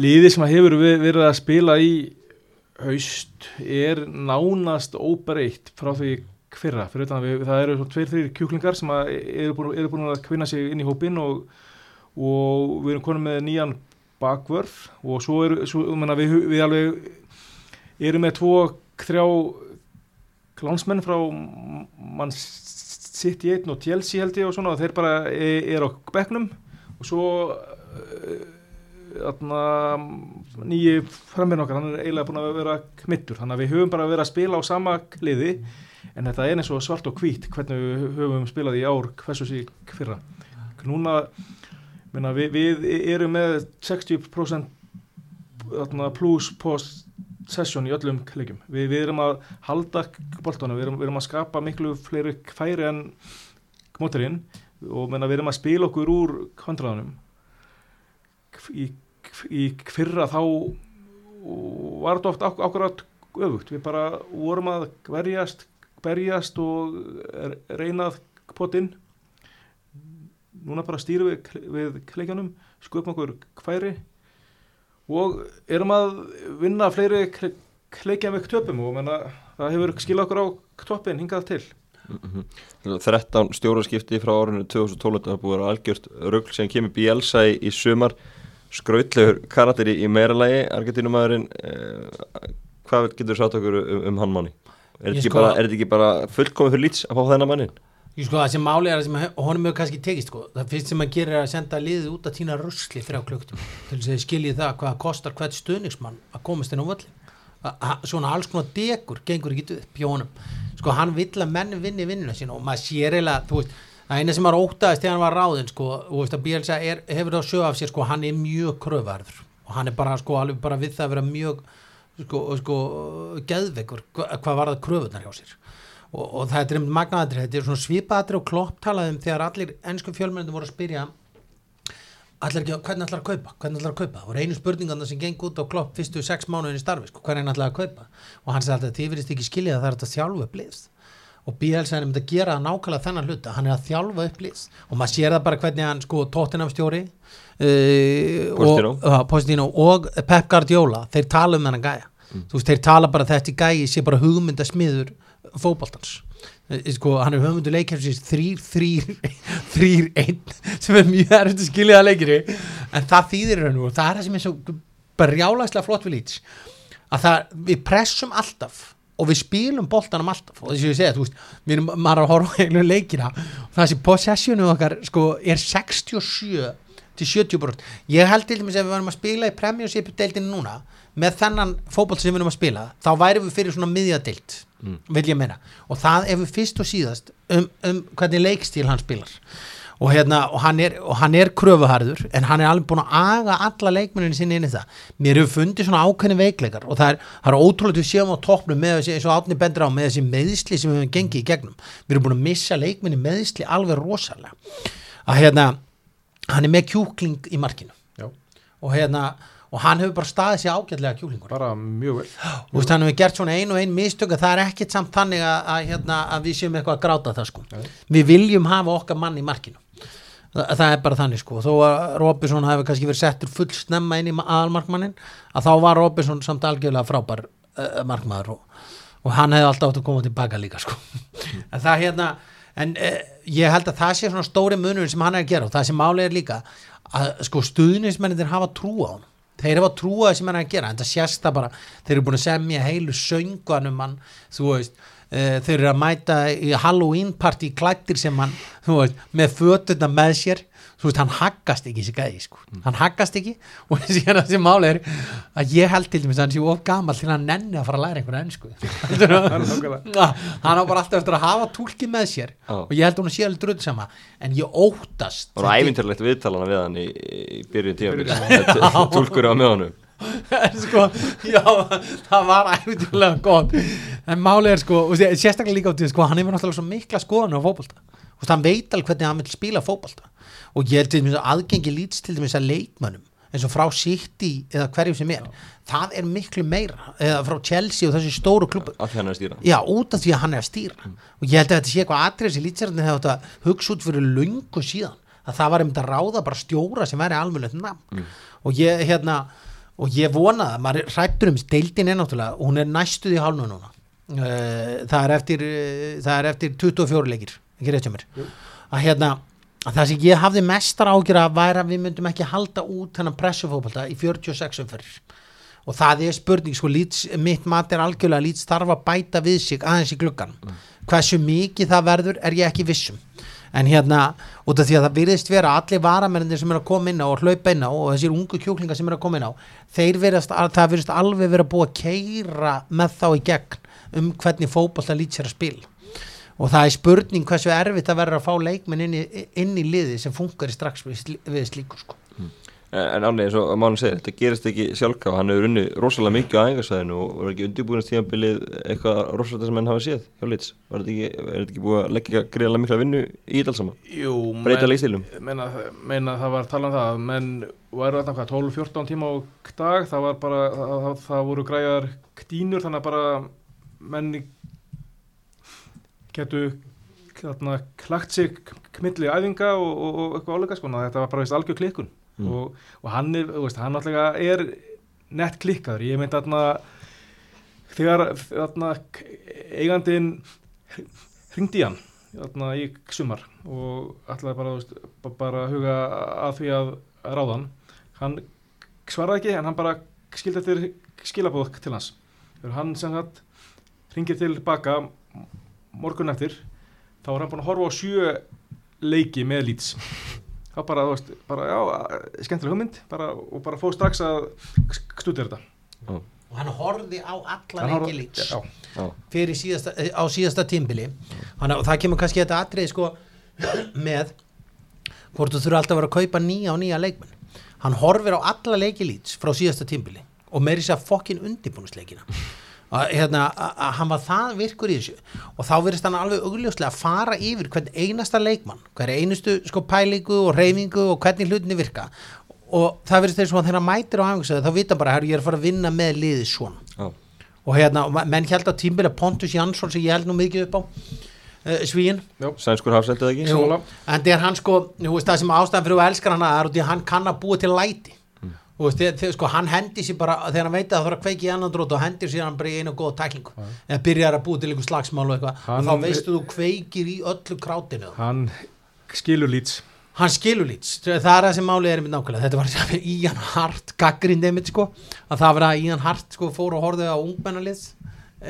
liði sem hefur við, verið að spila í haust er nánast óbreytt frá því fyrra, fyrir utan að við, það eru svona tveir, þrýr kjúklingar sem að eru búin, eru búin að kvinna sig inn í hópin og, og við erum konum með nýjan bakvörð og svo eru, svo, minna, við, við alveg erum með tvo, þrjá klánsmenn frá mann City 1 og Chelsea held ég og svona og þeir bara e- eru á bekknum. Og svo uh, nýji frammeinn okkar, hann er eiginlega búin að vera kmittur, þannig að við höfum bara verið að spila á sama kliði en þetta er eins og svart og hvít hvernig við höfum spilað í ár hversu sík fyrra. Núna minna, við, við erum með 60% þarna, plus post session í öllum leikjum. Við, við erum að halda boltanum, við erum, við erum að skapa miklu fleiri færi en móturinn og menna, við erum að spila okkur úr kontraðanum í, í fyrra þá var þetta oft akkurat öfugt, við bara vorum að verjast, berjast og reynað potinn núna bara stýrum við, við leikjanum, skupum okkur færi og erum að vinna fleiri kleikja með töpum og menna, það hefur skilað okkur á toppin hingað til. Mm -hmm. 13 stjóraskipti frá árinu 2012 það búið að algjört rögl sem kemur Bielsa í, í sumar skrautlegur karakter í, meira lagi Argentínumæðurinn eh, hvað getur sagt okkur um, um hann manni? Er þetta ekki, sko- þetta ekki bara fullkomið fyrir lýts að fá þennan mannin? Ég sko það sem máli er að sem honum hefur kannski tekist sko. það fyrst sem hann gerir er að senda liðið út að týna rusli þrjá klukkutum til þess að skiljið það hvað kostar hvert stuðningsmann að komast inn á völlin svona alls konar degur gengur ekki upp hjá honum sko hann vill að menn vinni vinnuna sína og maður sér eiginlega þú veist það eina sem var ótaðist þegar hann var ráðinn sko og veist að Bielsa er, hefur það að sjöfa af sér sko hann er mjög kröfarður og hann er bara sko alveg bara við það að vera mjög sko, sko geðveikur hva, hvað var það kröfunar hjá sér. Og, og það er einmitt magnaðatri, þetta er svona svipaðatri og klopp talaðum þegar allir ennsku fjölmennandi voru að spyrja allir ekki, hvernig ætlar að kaupa, hvernig ætlar að kaupa? Það voru einu spurningan sem geng út á klopp fyrstu sex mánuðin í starfi, sko, hvernig ætlar að kaupa? Og hann sagði alltaf, þið verðist ekki skilja að það er þetta þjálfu upp liðs og Bielsa er um að gera nákvæmlega þennan hluta. Hann er að þjálfa upp liðs og maður sér það bara hvernig hann sko tóttinamstjóri uh, Pochettino. og, og Pep Guardiola þeir tala um þennan gæja. Þú veist, þeir tala bara að þetta gæji sé bara hugmyndasmiður fótboltans. Eh, sko, hann er höfundu leikjafsins þrýr, þrýr, <laughs> þrýr, einn sem er mjög erfitt að skilja það leikiri en það þýðir hann og það er það sem er svo brjálagslega flott við lýts að það, við pressum alltaf og við spilum boltanum alltaf. Og þess að ég segja, þú veist, við erum er að horfa eiginlega leikina. Og það sem possessionu okkar sko er 67 til 70 brot ég held til dæmis ef við varum að spila í Premiership deildinu núna með þennan fótboll sem við erum að spila þá væri við fyrir svona miðjadeild Mm. vil ég meina. Og það ef við fyrst og síðast um, um hvernig leikstíl hann spilar og, hérna, og, hann er, og hann er kröfuharður en hann er alveg búin að aga alla leikmennin sinni inn í það. Mér hefur fundið svona ákveðni veikleikar og það er, það er ótrúlega við séum á toppnum með þessi, eins og átni bendur á með þessi meðisli sem við hefum gengið í gegnum. Við erum búin að missa leikmenni meðisli alveg rosalega. Að hérna hann er með kjúkling í markinu. Já. og hérna og hann hefur bara staðið sér ágætlega kjúklingur bara mjög vel. Og veist, hann hefur gert svona ein og ein mistök að það er ekkit samt þannig að, að, hérna, að við séum eitthvað að gráta það sko. Nei. við viljum hafa okkar mann í markinu Þa, það er bara þannig sko. Þó að Robinson hefur kannski verið settur full snemma inn í aðalmarkmannin að þá var Robinson samt algjörlega frábær uh, markmaður og, og hann hefði alltaf átt að koma tilbaka líka sko. <laughs> En það hérna en uh, ég held að það sé svona stóri munur sem hann er að gera og það sem máli er líka að sko stuðnismenninir hafa trú á hann þeir hafa trú á þessi menn að gera en það sést það bara, þeir eru búin að semja heilu sönganum hann, þú veist uh, þeir eru að mæta í Halloween party klættir sem hann, veist með fötuna með sér. Þú veist, hann haggast ekki þessi gæði, sko, hann haggast ekki. Og síðan að þessi máli er að ég held til dæmis að hann sé of gammal til að hann nenni að fara að læra einhverja ennsku <laughs> hann á bara alltaf eftir að hafa túlki með sér. Já. og ég held að hún sé alveg drull sama en ég óttast Það var æfinturlegt viðtalana við hann í, í byrjun tíma <laughs> Túlkur á með honum en <laughs> sko, já, það var æfintulega gott. En málið er sko, og sé- sérstaklega líka á því sko, hann hefur náttúrulega svo mikla skoðan á fótbolta. Og hann veit alveg hvernig hann vil spila fótbolta. Og ég held til dæmis að aðgengi lýts til dæmis að leikmönnum eins og frá City eða hverjum sem er. Það er miklu meira, eða frá Chelsea og þessi stóru klubbu Af því hann er að stýra. Já, út af því að hann er að stýra. Og ég held að þetta sé eitthvað atrið sem lýtsarðin hefði átt að hugsa út fyrir löngu síðan að það var einmitt að ráða bara stjóra sem væri almennilegt nafn. Og ég hérna og ég vona það, maður hrættur um deildin er náttúrulega, hún er næstuð í hálnu núna. Eh, það er eftir eh, það er eftir 24 leikir ekki rétt hjá mér. Að hérna að það sem ég hafði mestar ágjur að væri að við myndum ekki halda út þennan pressufóbalta í 46 umferðir. Og það er spurning sko, Leeds, mitt mat er algjörlega lít starfa bæta við sig aðeins í gluggan hversu mikið það verður er ég ekki vissum en hérna, út af því að það virðist vera allir varamennir sem er að koma inn á og hlaupa inn á og þessir ungu kjúklingar sem er að koma inn á þeir virðast, það virðist alveg vera búið að keira með þá í gegn um hvernig fótbolta lít sér að spila og það er spurning hversu erfitt að vera að fá leikmenn inn í, inn í liði sem funkar strax við, við slíku sko. En ánlega eins og Mánu segir, þetta gerist ekki sjálfkaf Hann hefur unni rosalega mikið á æfingarsæðinu og var ekki undirbúinast tímabilið eitthvað rosalega sem henn hafa séð hjá þetta ekki, er þetta ekki búið að leggja greiðlega mikla vinnu í þetta alls saman? Jú, Breyta leikstílum? meina, meina það var talað um það menn væru þarna hvað 12-14 tíma á dag. Það var bara, það, það, það voru græjar dínur þannig að bara menn getu klagt sig kmilli æfinga og, og, og eitthvað álega sko, þetta var bara veist, algjör klikkun Mm. og, og hann er, veist, hann alltaf er nett klikkaður, ég myndi þarna þegar þarna eigandinn hringdi í hann þarna í sumar og ætlaði bara, veist, ba- bara huga að því að ráða hann svaraði ekki en hann bara skildi eftir skilabóð til hans. Þegar hann sem sagt ringir til baka morgun eftir þá var hann búin að horfa á sjö leiki með lýts þá bara, þú veist, bara, já, skemmtileg hugmynd bara, og bara fóð strax að stúdira þetta. Og hann horfði á alla leiki Já, fyrir síðasta, eh, á síðasta tímbili. Þannig að það kemur kannski þetta atrið sko <clears throat> með hvort þú þurfa alltaf að vera að kaupa nýja og nýja leikmenn. Hann horfir á alla leiki lýts frá síðasta tímbili og meiri sér fokkin undirbúnusleikina að, hérna, að, að hann var það virkur í þessu. Og þá verðist hann alveg augljóslega að fara yfir hvern einasta leikmann hver einustu sko pælingu og reyfingu og hvernig hlutinni virka. Og það verðist þeir svo að þegar hann mætir á æfingu þá vita bara, herru, ég er að fara að vinna með liði svona. Já, og hérna, menn held á tímbili að Pontus Jansson sem ég held nú mikið upp á uh, svíin sænskur hafsendið ekki? En það er hann sko þú veist, það sem ástæðan fyrir að elskar hann er að hann kann að búa til læti og þegar, þegar, sko, hann hendi sér bara þegar hann veit að það þarf að kveiki í annan drót og hendir sér hann bara í einu góða tæklingu. Eða byrjar að búa til einhver slagsmál og eitthvað. Hann- og þá veistu þú kveikir í öllu krátinu. Hann skilur lýts. Hann skilur lít, það er það sem málið er einmitt nákvæmlega, þetta var sem fyrir Ian Hart gaggrind einmitt sko, að það var að Ian Hart sko fór og horfði á ungmennalið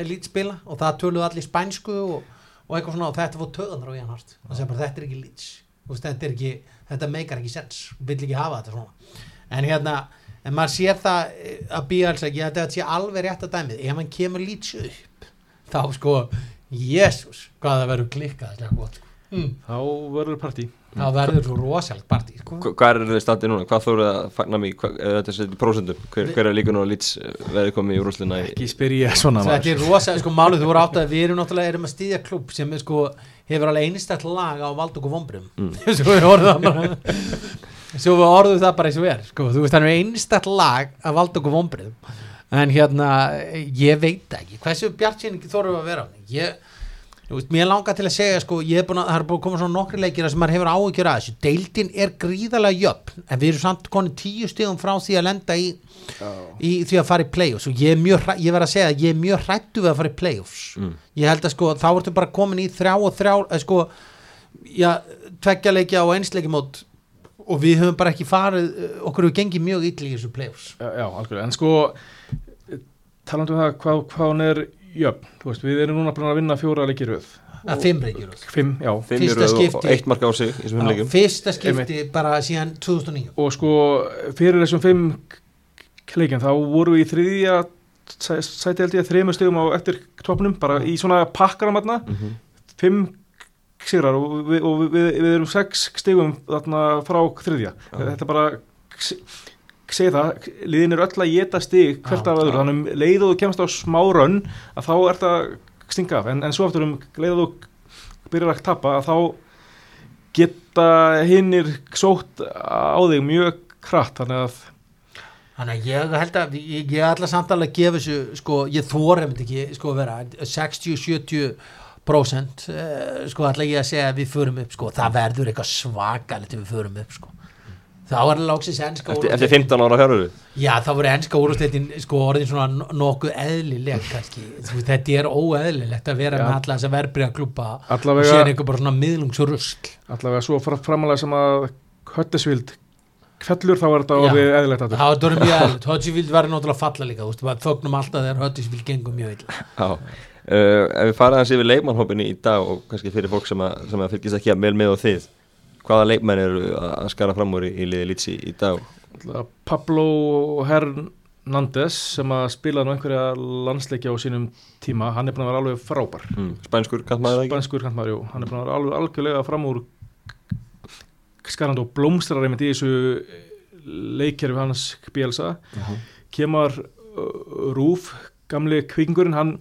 lít spila og það töluðu allir spænsku og, og eitthvað svona og þetta fór töðan það þetta meikar ekki sens. Vill ekki hafa þetta svona en hérna, en maður sér það eh, að býja alls ekki, þetta sé alveg rétt að dæmið ef hann kemur lít upp þá sko, jésús hvað það verður klikkað mm. þá verður partí þá verður svo rosalega partí sko. Hva- Hvað er þið standið núna? Hvað þóruð að fagna mig? Þetta er prósendum? Hver, hver er líka nú að Leeds veði komið í úrúslina í ekki spyr ég svona þetta er rosalega, sko málið þú voru átt að við erum náttúrulega erum að stýðja klubb sem er sko hefur alveg einstætt lag á Valdóku Vombrum Mm. <laughs> svo við orðum það bara eins og er sko, þú veist það er einstætt lag af Valdóku Vombrum en hérna ég veit það ekki, hversu bjart sín þórum við að vera ég Þú veist, mér langar til að segja sko, er að, það er búin að koma svona nokkri leikir sem maður hefur áhyggjur að þessu, deildin er gríðalega jöfn, en við erum samt konið tíu stigum frá því að lenda í, í því að fara í playoffs. Og ég er mjög, ég verð að segja að ég er mjög hrættu við að fara í playoffs. Mm. ég held að sko, þá ertu bara komin í þrjá og þrjá, eh, sko já, tveggja leikja og einsleiki mót og við höfum bara ekki farið uh, okkur hefur gengið mjög illa í þessu playoffs. Já, já, algjörlega, en sko talandi um það hvað, hvað hún er jöfn, þú veist, við erum núna búin að vinna fjóra leikir röð, að fimm reykjur fimm, já. Fimm Fyrsta röð og- skipti. eitt mark á sig í þessum heimleikum fyrsta skipti bara síðan 2009 og sko fyrir þessum fimm leikin þá voru við í þriðja sæ- sæti held ég þreymur stegum á eftir topnum, bara í svona pakkaramatna Mhm. fimm sigrar og við, og við, við erum sex stegum þarna frá þriðja. Þetta er bara segja það, liðin er öll að geta stig hvert Já, af öðru, já. þannig um leið og þú kemst á smá rönn að þá er það stinga af, en, en svo aftur um leið og þú byrjar að tappa að þá geta hinnir sótt á þig mjög kratt, þannig að Þannig að ég held að ég, ég ætla samt alveg að gefa þessu sko, ég þóra einmitt ekki sko að vera 60-70 prósent sko ætla ég að segja að við förum upp sko, það verður eitthvað svakalegt ef við förum upp sko. Þá er lóksins ennska eftir, eftir 15 ára fjáröru já þá voru ennska úrúsleitin sko orðin svona no- nokkuð eðlileg kannski, Þú veist, þetta er óeðlilegt að vera Já. með alla þess að verbreyða klúpa og allavega, sér einhver bara svona miðlungsrusl. Allavega svo fra- framalega sem að Höttesvild fellur þá er þetta orðið eðlilegt aftur. það var þetta mjög <laughs> eðlilegt, Hodgsfield var náttúrulega að falla líka, þú veist, við uh, ef við fara hans yfir leikmannhópinni í dag og kannski fyrir fólk sem að, sem að fylgist ekki að vel með á þið hvaða leikmenn eru að skara fram úr í, í liði lítsi í dag Pablo Hernandez sem að spila nú einhverja landsleikja á sínum tíma, hann er búin að vera alveg frábær mm. spænskur kantmaður? Spanskur kantmaður, jú, hann er búin að vera alveg algjörlega fram úr skarandi og blómstrar einmitt í þessu leikjærfi hans Bielsa kemur uh, Rúf, gamli kvingurinn hann,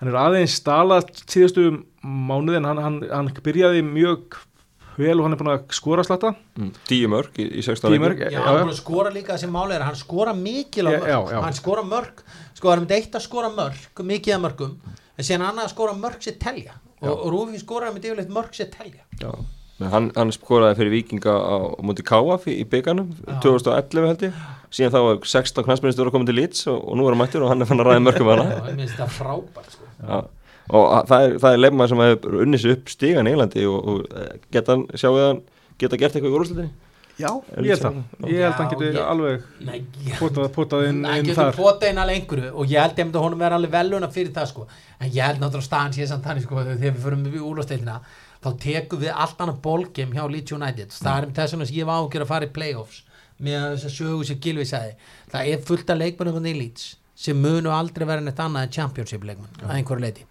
hann er aðeins stala síðustu mánuði en hann, hann, hann byrjaði mjög vel og hann er búin að skora slatta Mm. tíu mörg í, í 16 Tíu leikjum. mörg, Já, Já, hann er búin að skora líka þessi máli er að hann skora mikil á mörg já, já. hann skora mörg, sko það er með eitt að skora mörg mikið að mörgum, en síðan annað að skora mörg sér telja og, og Rúfi skoraði með yfirleitt mörg sér telja Já. Hann, hann skoraði fyrir vikinga á, múti Káaf í, í bygganum 2011 held ég síðan þá var 16 knæsmennist að koma til Leeds og, og nú er hann mættur og hann er fann að ræða mörgum hana og ég minnst það frábært sko. Já. og að- það er, það er leikmaður sem hefur unnið sér upp stígan í Englandi og, og eh, geta hann, sjáu hann geta gert eitthvað í úrúslutinni Já, ég held það. Ég held að hann ég- alveg potað, inn, hann inn getur þar. potað inn alveg einhverju og ég held einmitt að honum vera alveg veluna fyrir það sko. en ég held náttúrulega staðan sé samt þannig sko, þegar við förum við úrlósteilina þá tekum við allt annað bólgim hjá Leeds United. Það er um þess sem ég var ágjör að fara í playoffs með þess að sögu sem Gilvi sagði. Það er fullt af leikmennum í Leeds sem munu aldrei vera neitt annað en championship leikmenn að einhverju leiti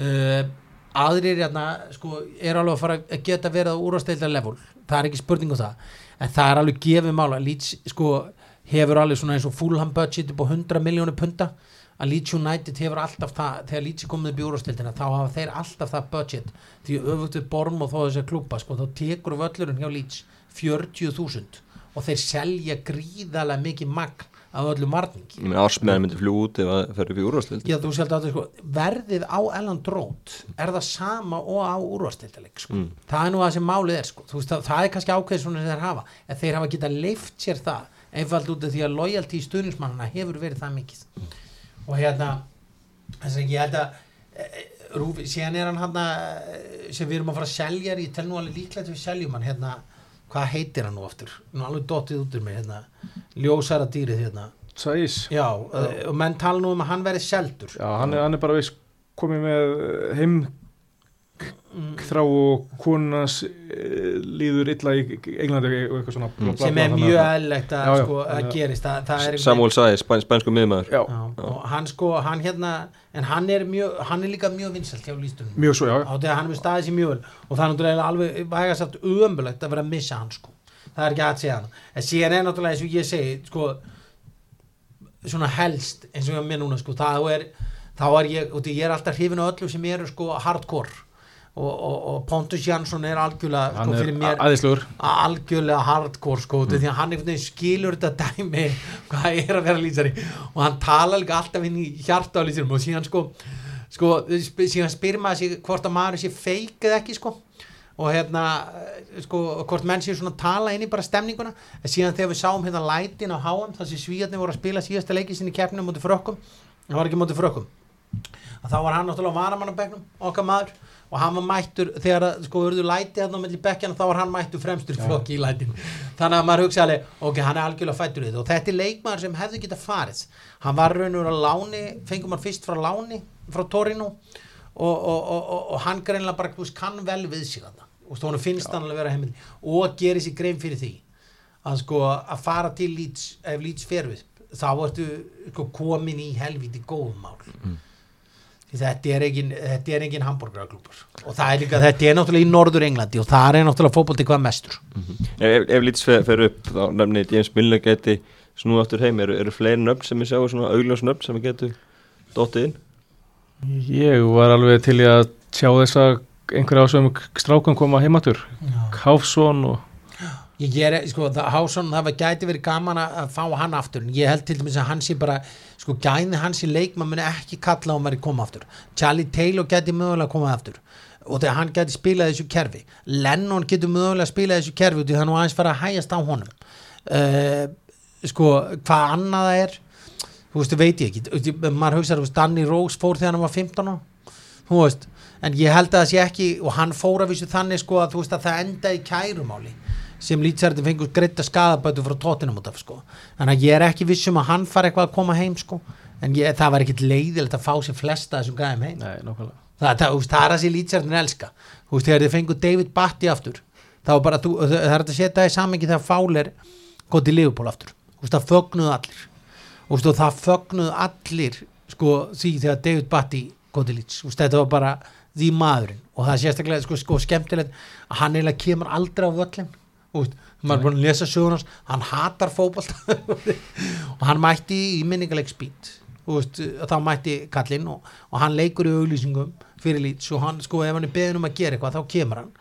uh, aðrir hérna sko, er alveg að fara að geta verið á úrvasteildar level. Það er ekki spurning um það. En það er alveg gefið mála Leeds sko, hefur alveg svona eins og Fulham budget upp á 100 miljónu punta. Að Leeds United hefur alltaf það þegar Leeds er komið upp í úrvasteildina þá hafa þeir alltaf það budget. Því öfugt við Borm og þó þessi klúpa sko, þá tekur völlurinn hjá Leeds 40.000 og þeir selja gríðalega mikið magn af ég meina ársmeðan myndi fljú út ef það upp í úrúslutin Já, þú sjálf að sko, verðið á Elland Rót er það sama og á úrvasteildaleg sko. Mm. það er nú það sem málið er sko. Þú veist, það, það er kannski ákveð svona sem þeir hafa en þeir hafa getað leift sér það einfald út af því að loyalty stuðnismannana hefur verið það mikið og hérna þess að ég held að e, Rúfi, síðan er hann hann sem við erum að fara að selja ég tel nú alveg líklegt við seljum hann hérna, hvað heitir hann nú aftur? Nú alveg dottið út úr mig hérna, ljósara dýrið hérna. Sæs já, já. og menn tala nú um að hann verið seldur. Já, hann er, hann er bara viss komið með heim þrá og konans líður illa í Englandi og eitthvað svona bla, bla, sem er mjög að- eðlilegt að, Já, já, sko, að gerist. Það, það er Samuel Sæði, spæn, spænsku miðmaður og hann sko, hann hérna en hann er, mjög, hann er líka mjög vinsalt hjá lístunum mjög svo, já. Á því að hann er staðið sér mjög vel. Og það er náttúrulega alveg væga satt ömbulegt að vera að missa hann sko. Það er ekki að segja hann en síðan er náttúrulega eins og ég segi sko svona helst eins og ég mér núna sko þá er, þá er ég, og því ég er alltaf hrifin á öllu sem eru sko hardcore og, og, og Pontus Jansson er algjörlega sko Hann er fyrir mér algjörlega hardcore sko mm. því að hann einhvern veginn skilur þetta dæmi <laughs> hvað er að vera lýsari. Og hann tala líka alltaf inn í hjarta á lýsarum og síðan sko, sko síðan spyr maður sig hvort að maður sé feik eða ekki sko. Og hérna eh, sko hvort menn sé svona að tala inn í bara stemninguna. En síðan þegar við sáum hérna lætin á háam þar sem svíjarnir voru að spila síðasta leiki sinni í keppnum mútið frökkum það var ekki mútið frökkum að þá var hann náttúrulega á bekknum okkar maður og hann var mættur þegar að, sko verður læti hann á milli bekkjana þá var hann mættur fremstur í flokki í lætin þannig að maður hugsa alveg ok, hann er algjörlega fættur við þetta. Og þetta er leikmaður sem hefði geta farið. Hann var raun og veru á láni fengum hann fyrst frá láni frá Torino. Og, og, og, og, og hann greinlega bara veist, kann vel við sig þarna. Og stónu finnst hann alveg vera heimil. Og gerir sér grein fyrir því að sko að fara til Leeds ef Leeds fer við þá ertu sko, komin í helviti góðum mál því þetta er engin, þetta er engin hambúrgaraklúpur og það er líka, þetta er náttúrulega í Norður Englandi og það er náttúrulega fótbolti hvað mestur. Ef, ef Leeds fer, fer upp þá nefnir James Milner geti snúið aftur heim. Eru, eru fleiri nöfn sem ég sjá svona augljós nöfn sem ég geti dottið inn? Ég var alveg til í að sjá þess að einhverja ásöfum strákum koma heimatur Káfsson og ég ger, sko, það, Hásson, það var gæti verið gaman að fá hann aftur. Ég held til dæmis að hann sé bara sko, gæni hans í leikmann muni ekki kalla á maður koma aftur, Charlie Taylor gæti mögulega komað aftur. Og þegar hann gæti spilað þessu kerfi, Lennon getur mögulega spilað þessu kerfi og því er nú aðeins fara að hægast á honum. Uh, sko, hvað annað það er þú veist, veit ég ekki. Maður hugsaður, þú veist, Danny Rose fór þegar hann var 15 ára, þú veist en ég held að það sé ekki, og hann fór að vissu þannig sko að þú veist að það endaði í kærumáli sem lýtsærið fengur greita skadabætu frá tóttinum út af sko. Þannig að ég er ekki vissum að hann fari eitthvað að koma heim sko. En ég, það var ekkit leiðilegt að fá sér flesta þessum gæðum heim. Nei, það, það, það er að sér lýtsærið elska. Þú veist, þegar þið fengur David Batty aftur þá var bara, þú, það er að setja það í samengi þegar Fowler gótt í Liverpool aftur. Þú veist, það fögnuðu allir. Þú veist, það fögnuðu allir sko, því þegar David Batty gótt í veist, þetta var bara því maðurinn. Og það er sérstaklega sko, sko skemmtilegt að hann eiginlega kemur aldrei á völlin veist, maður er búin að lesa sögunars hann hatar fótbolt og hann mætti í minningaleg spýt þá mætti kallinn og, og hann leikur í auglýsingum fyrir Leeds og hann, sko, ef hann er beðin um að gera eitthvað þá kemur hann,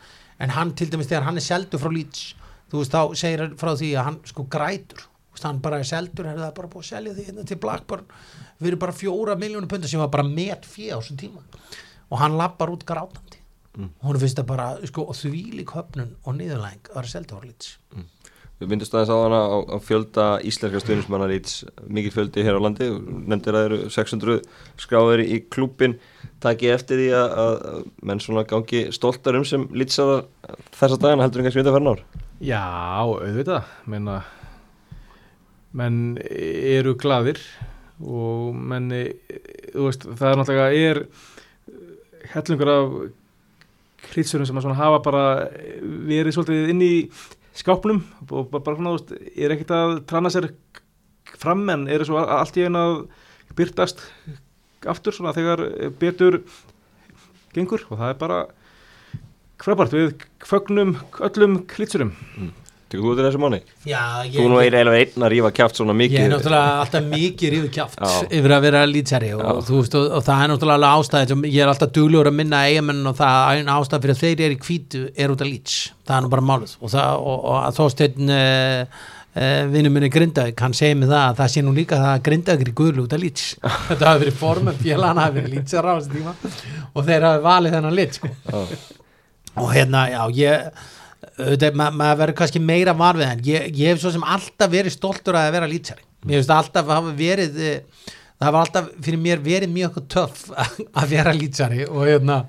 en hann til dæmis þegar hann er seldur frá Leeds, þú veist, þá segir hann frá því að hann sko grætur. Veist, hann bara er seldur, er það bara búið að selja því hérna til Blackburn, fyrir bara fjóra miljónu pundar sem var bara met fjö á þessum tíma. Og hann lappar út grátandi mm. hún finnst það bara, sko, þvílík höfnun og niðurlæng að vera seldur frá Leeds. Við myndist aðeins á hana á, á fjölda íslenska stuðnismanna Leeds. Mikið fjöldi hér á landi nefndir að það eru 600 skráður í klúbin taki eftir því að, að menn svona gangi stoltar um sem Leedsaðar þessa dagana heldur en kannski undan færna ár. Já, auðvitað. Menna, menn eru gladir og menn þú veist, það er náttúrulega er hellungur af krýtsurum sem að hafa bara verið svolítið inn í skápnum og bara svona, þú veist, er ekkert að trana sér fram en eru svo allt í einu að byrtast aftur svona þegar betur gengur og það er bara frábært. Við fögnum öllum klítsurum Tekur þú í þessu mánu? Já, ég, Þú nú er eiginlega einn að rífa kjáft svona mikið ég er náttúrulega alltaf mikið ríðu kjáft Já. yfir að vera lýtsæri og, Já. þú veist, og, og það er náttúrulega alveg ástæði sem ég er alltaf duglegur að minna eigamenn og það er einn ástæði fyrir að þeir eru í hvítu er út af lýts, það er nú bara málið og, það, og, og að þósteinn uh, uh, vinnum minni Grindavík, hann segir mig það að það sé nú líka það að Grindavík er guðlu út af lýts <laughs> þetta hafi verið formum, tíma og þeir hafi valið þennan lýts sko. og hérna, já, ég ma maður verður kannski meira var við hann ég, ég hef svo sem alltaf verið stoltur að vera lýtsari mér finnst alltaf hafa verið eh, það var alltaf fyrir mér verið mjög töff <laughs> að vera lýtsari og hérna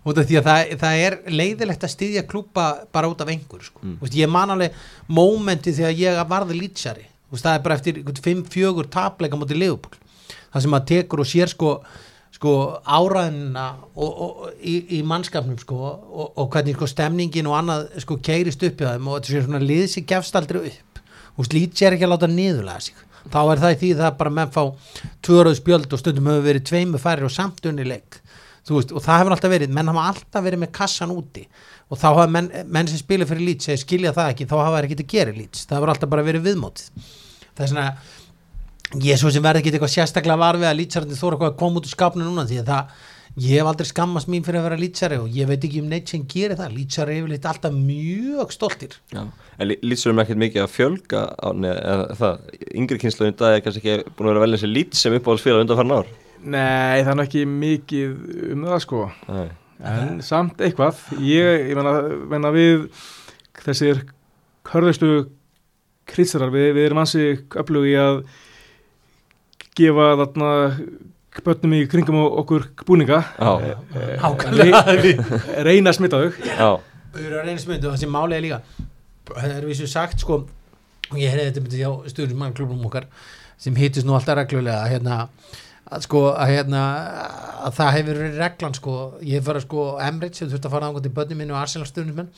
út af því að það, það er leiðilegt að styðja klúpa bara út af einhver sko. mm. Vist, ég man alveg mómenti þegar ég varði lýtsari það er bara eftir 5-4 tapleika mútið liðupól það sem maður tekur og sér sko sko áræðina og, og, í, í mannskapnum sko og, og hvernig sko stemningin og annað sko keirist upp í þeim og þetta sé svona lið sig gefst aldrei upp. Og slít sér ekki að láta niðurlega sig. Þá er það í því það bara menn fá tvöruð spjöld og stundum hefur verið tveimu færi og samt unni leik. Veist og það hefur alltaf verið, menn hafa alltaf verið með kassan úti. Og þá hafa menn, menn sem spila fyrir lít segja skilja það ekki, þá hafa það ekki að gera lít það hefur alltaf bara verið viðmótið. Það er svona ég er svo sem verði ekki eitthvað sérstaklega var við að lýtsarandi þóra eitthvað að koma út úr skapinu núna því að það, ég hef aldrei skammast mín fyrir að vera lýtsari og ég veit ekki um neitt sem gerir það. Lýtsari er yfirleitt alltaf mjög stoltir. Já. En lýtsurum er ekkert mikið að fjölga á, neða, það, yngri kynslu undan er kannski ekki búin að vera velja þessi lít sem uppáhaldsfélag undan farin ár. Nei, það er nú ekki mikið um það sko. Nei. en samt eitthvað. Ég, ég menna, menna við þessir hörðustu krýtsarar, við, við erum ansi öflugi að gefa þarna börnum í kringum okkur búninga. Já, Nákvæmlega. við reyna að smita þau. Já, erum að reyna smyndu og þessi máli er líka það er vissu sagt sko og ég heyrði þetta myndi hjá stuðnismannklubnum okkar sem hittist nú alltaf reglulega hérna að sko að hérna að það hefur verið reglan sko ég hef farið sko á Emirates sem þurfti að fara ángað til börnum minni og Arsenal stuðnismenn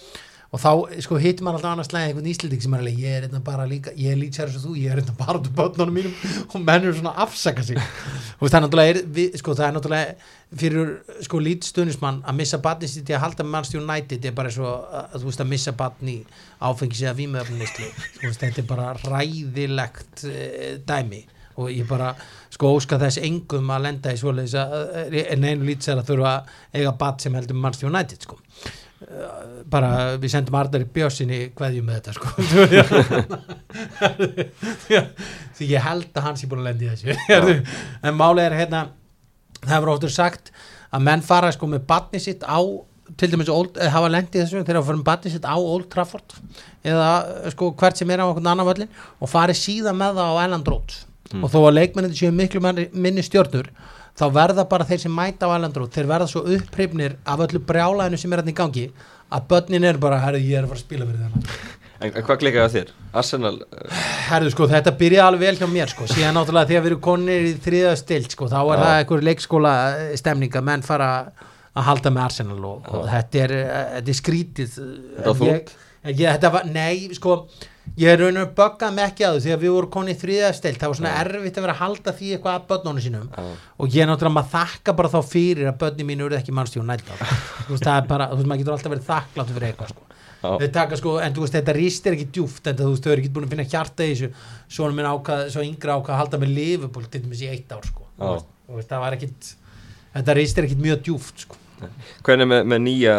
og þá sko hittir maður alltaf annars slæði einhvern íslending sem er alveg ég er hérna bara líka ég er lítið sér og þú ég er hérna bara út af börnunum mínum. Og menn eru svona að afsaka sig. <laughs> Og það er náttúrulega er, við, sko það er náttúrulega fyrir sko lítið stuðnismann að missa batni sitt í að halda með Manchester United er bara og að, þú veist að missa batni áfengis eða vímöfnistli þetta er bara ræðilegt e, dæmi. Og ég bara sko óska þess engum að lenda í svoleiðis að en einu lítið sér að þurfa að eiga bat sem heldur Manchester United sko. Eh, bara við sendum Arnar í bjössinni hverju með þetta sko. <laughs> Því ég held að hans er búin að lendi þessu. En málið er hérna það hefur óttur sagt að menn fara sko með batni sitt á til dæmis old, eh, hafa lendið þessu þegar það fyrir batni sitt á Old Trafford eða eh, sko hvert sem er á okkur annan völlin og farið síðan með það á Elland Road og þó að leikmennið séu miklu minni stjörnur þá verða bara þeir sem mæta á Road þeir verða svo upphrifnir af öllu brjálæðinu sem er hann í gangi að börnin er bara, herru ég er að fara að spila fyrir þennan. En, hvað klikkaði að þér? Arsenal, uh, Herðu sko, þetta byrjaði alveg vel hjá mér sko, síðan náttúrulega þegar við erum konir í þriða stilt sko, þá er það einhver leikskóla eh, stemning að menn fara að halda með Arsenal og, og þetta er, eh, þetta er skrítið. Þetta var var, nei, sko ég er raun og böggað mig ekki að því þegar við vorum þriða stilt, það var svona erfitt að vera að halda því eitthvað að börnunum sínum. Já, og ég er náttúrulega maður þakka bara þá fyrir að börni mín eru ekki mannstjón nætt <laughs> þú veist, það bara, þú veist, maður getur alltaf verið þakklátt fyrir eitthvað sko. Þau taka sko, en þú veist, þetta rist er ekki djúft en þú veist, þau eru ekki búin að finna hjarta í þessu. Svona minn ákvað, svo yngra ákvað að halda með Liverpool til dæmis í eitt ár sko. Þú veist, þú þetta rist er ekkit mjög djúft sko hvernig með, með nýja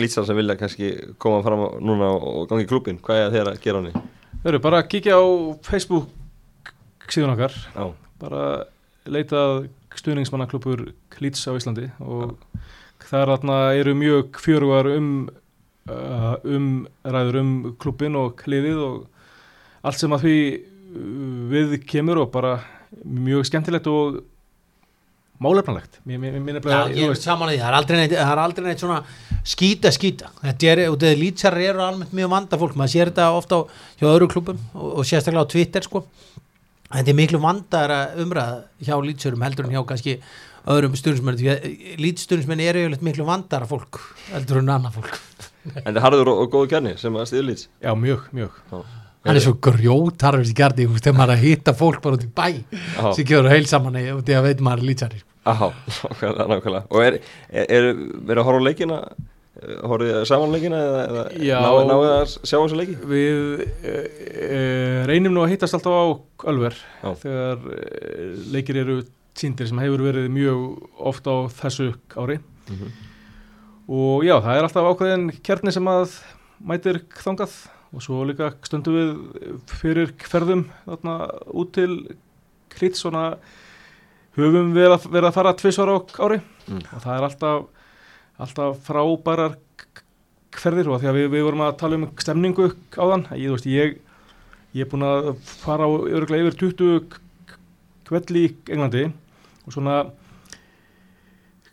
lýtsar sem vilja kannski koma fram á- núna og gangi í klubin, hvað er þeir að gera hann Þau eru bara að kíkja á Facebook síðan okkar. Já, bara leitað stuðningsmannaklubur Klíts á Íslandi og þar eru mjög fjörugar um uh, um ræður um klubin og kliðið og allt sem að því við kemur og bara mjög skemmtilegt og málefnalegt. Já, er það er aldrei neitt, það er svona skýta skýta, þetta er, lýtsar eru almennt mjög vanda fólk, maður sér þetta ofta á, hjá öðru klubum og, og sérstaklega á Twitter sko, þetta er miklu vandara umræða hjá lýtsurum heldur en hjá kannski öðrum stundismenn því að lýtstundismenn eru yfirleitt miklu vandara fólk heldur en annað fólk. <laughs> En það er harður og, og góðu kjarni sem að stiðu lýts já mjög, mjög. Hann er svo grjótarfis í gardi þú veist, þegar maður er að hitta fólk bara út í bæ Já, sem gefur heil saman og því að veit maður er lýtsari Aha, nákvæmlega. Og er, er, er verið að horfa á leikina, horfið þið saman leikina eða, eða náðu náðu að sjá þessu leiki? Við e, reynum nú að hittast alltaf á Ölver Já. þegar e, leikir eru síndir sem hefur verið mjög oft á þessu ári Mhm. og já, það er alltaf ákveðin kjarni sem að mætir þangað og svo líka stundum við fyrir þarna út til krít svona höfum við að, verið að fara tvisvar á ári Mm. og það er alltaf alltaf frábærar ferðir og því að við, við vorum að tala um stemningu áðan, ég, þú veist, ég ég er búin að fara á örgulega yfir 20 k- kvelli í Englandi og svona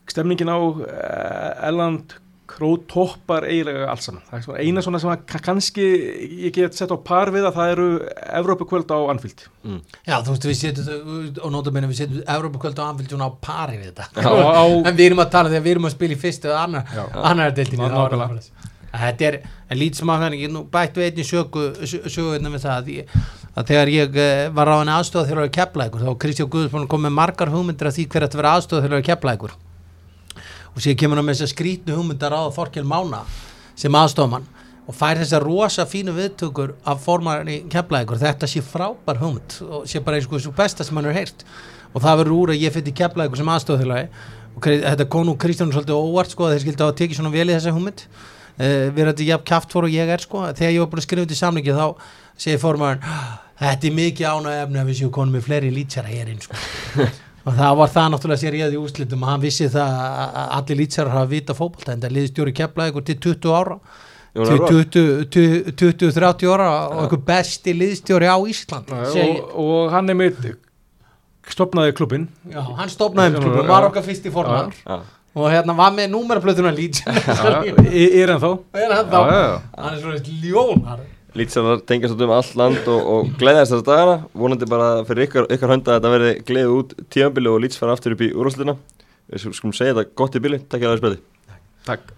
stemningin á eh, Elland Kró toppar eiginlega alls saman. Það er svona eina svona sem að ka- kannski ég get sett á par við að það eru Evrópukvöld á Anfield. Mm. Já, þú veist, við setjum, og nota meina við setjum Európa-kvöld á Anfield svona á pari við þetta á, á, en við erum að tala þegar við erum að spila í fyrstu og annar, Já. annar er það þess. Þetta er, lítið sem að þannig, ég nú bætt við einni sögu, einna með það að, ég, að þegar ég eh, var á henni aðstofa þegar ég kepla ykkur, þá var Kristján Guðsson kom með margar hugmyndir af því hver að vera aðstofa þegar ég kepla ykkur og sér kemur hann með þessar skrítnu hugmyndar á Þorkel Mána sem aðstofamann og fær þessar rosa fínu viðtökur af formarinn í keflaðingur þetta sé frábær hugmynd og sé bara eins og besta sem hann er heyrt. Og það verður úr að ég fyrir keflaðingur sem aðstofþjóðlagi og þetta kom nú Kristján svolítið óvart sko að þeir skildi á að tekið svona vel í þessa hugmynd. Uh, við erum jafn kjaft fór og ég er sko. Þegar ég var búin að skrifa þetta í samlingi þá segir formarinn þetta er mikið ánæg efni að við séu konum með fleiri lýtsara herinn sko <laughs> og það var það náttúrulega sér ég í úrslitum að hann vissi það að allir lýtsarar hafa vita fótbolta en það liði stjóri keflaðingur til 20 ára Jón til Örvar? 20-30 ára og einhver besti liðstjóri á Ísland og, segi, og hann er mitt stopnaði klubin Já, hann stopnaði klubum, var okkar fyrst í fornar og hérna var með númerplötuna Leeds <laughs> er hann þá? Er hann þá? Hann er svona ljónar Lítsarar tengjast út um allt land og, og gleðast þessar dagana. Vonandi bara fyrir ykkar, ykkar hönda að þetta verði gleðið út tíðanbili og Líts fara aftur upp í úrvarslutina við skulum segja þetta gott í bili, takk ég að það spilði takk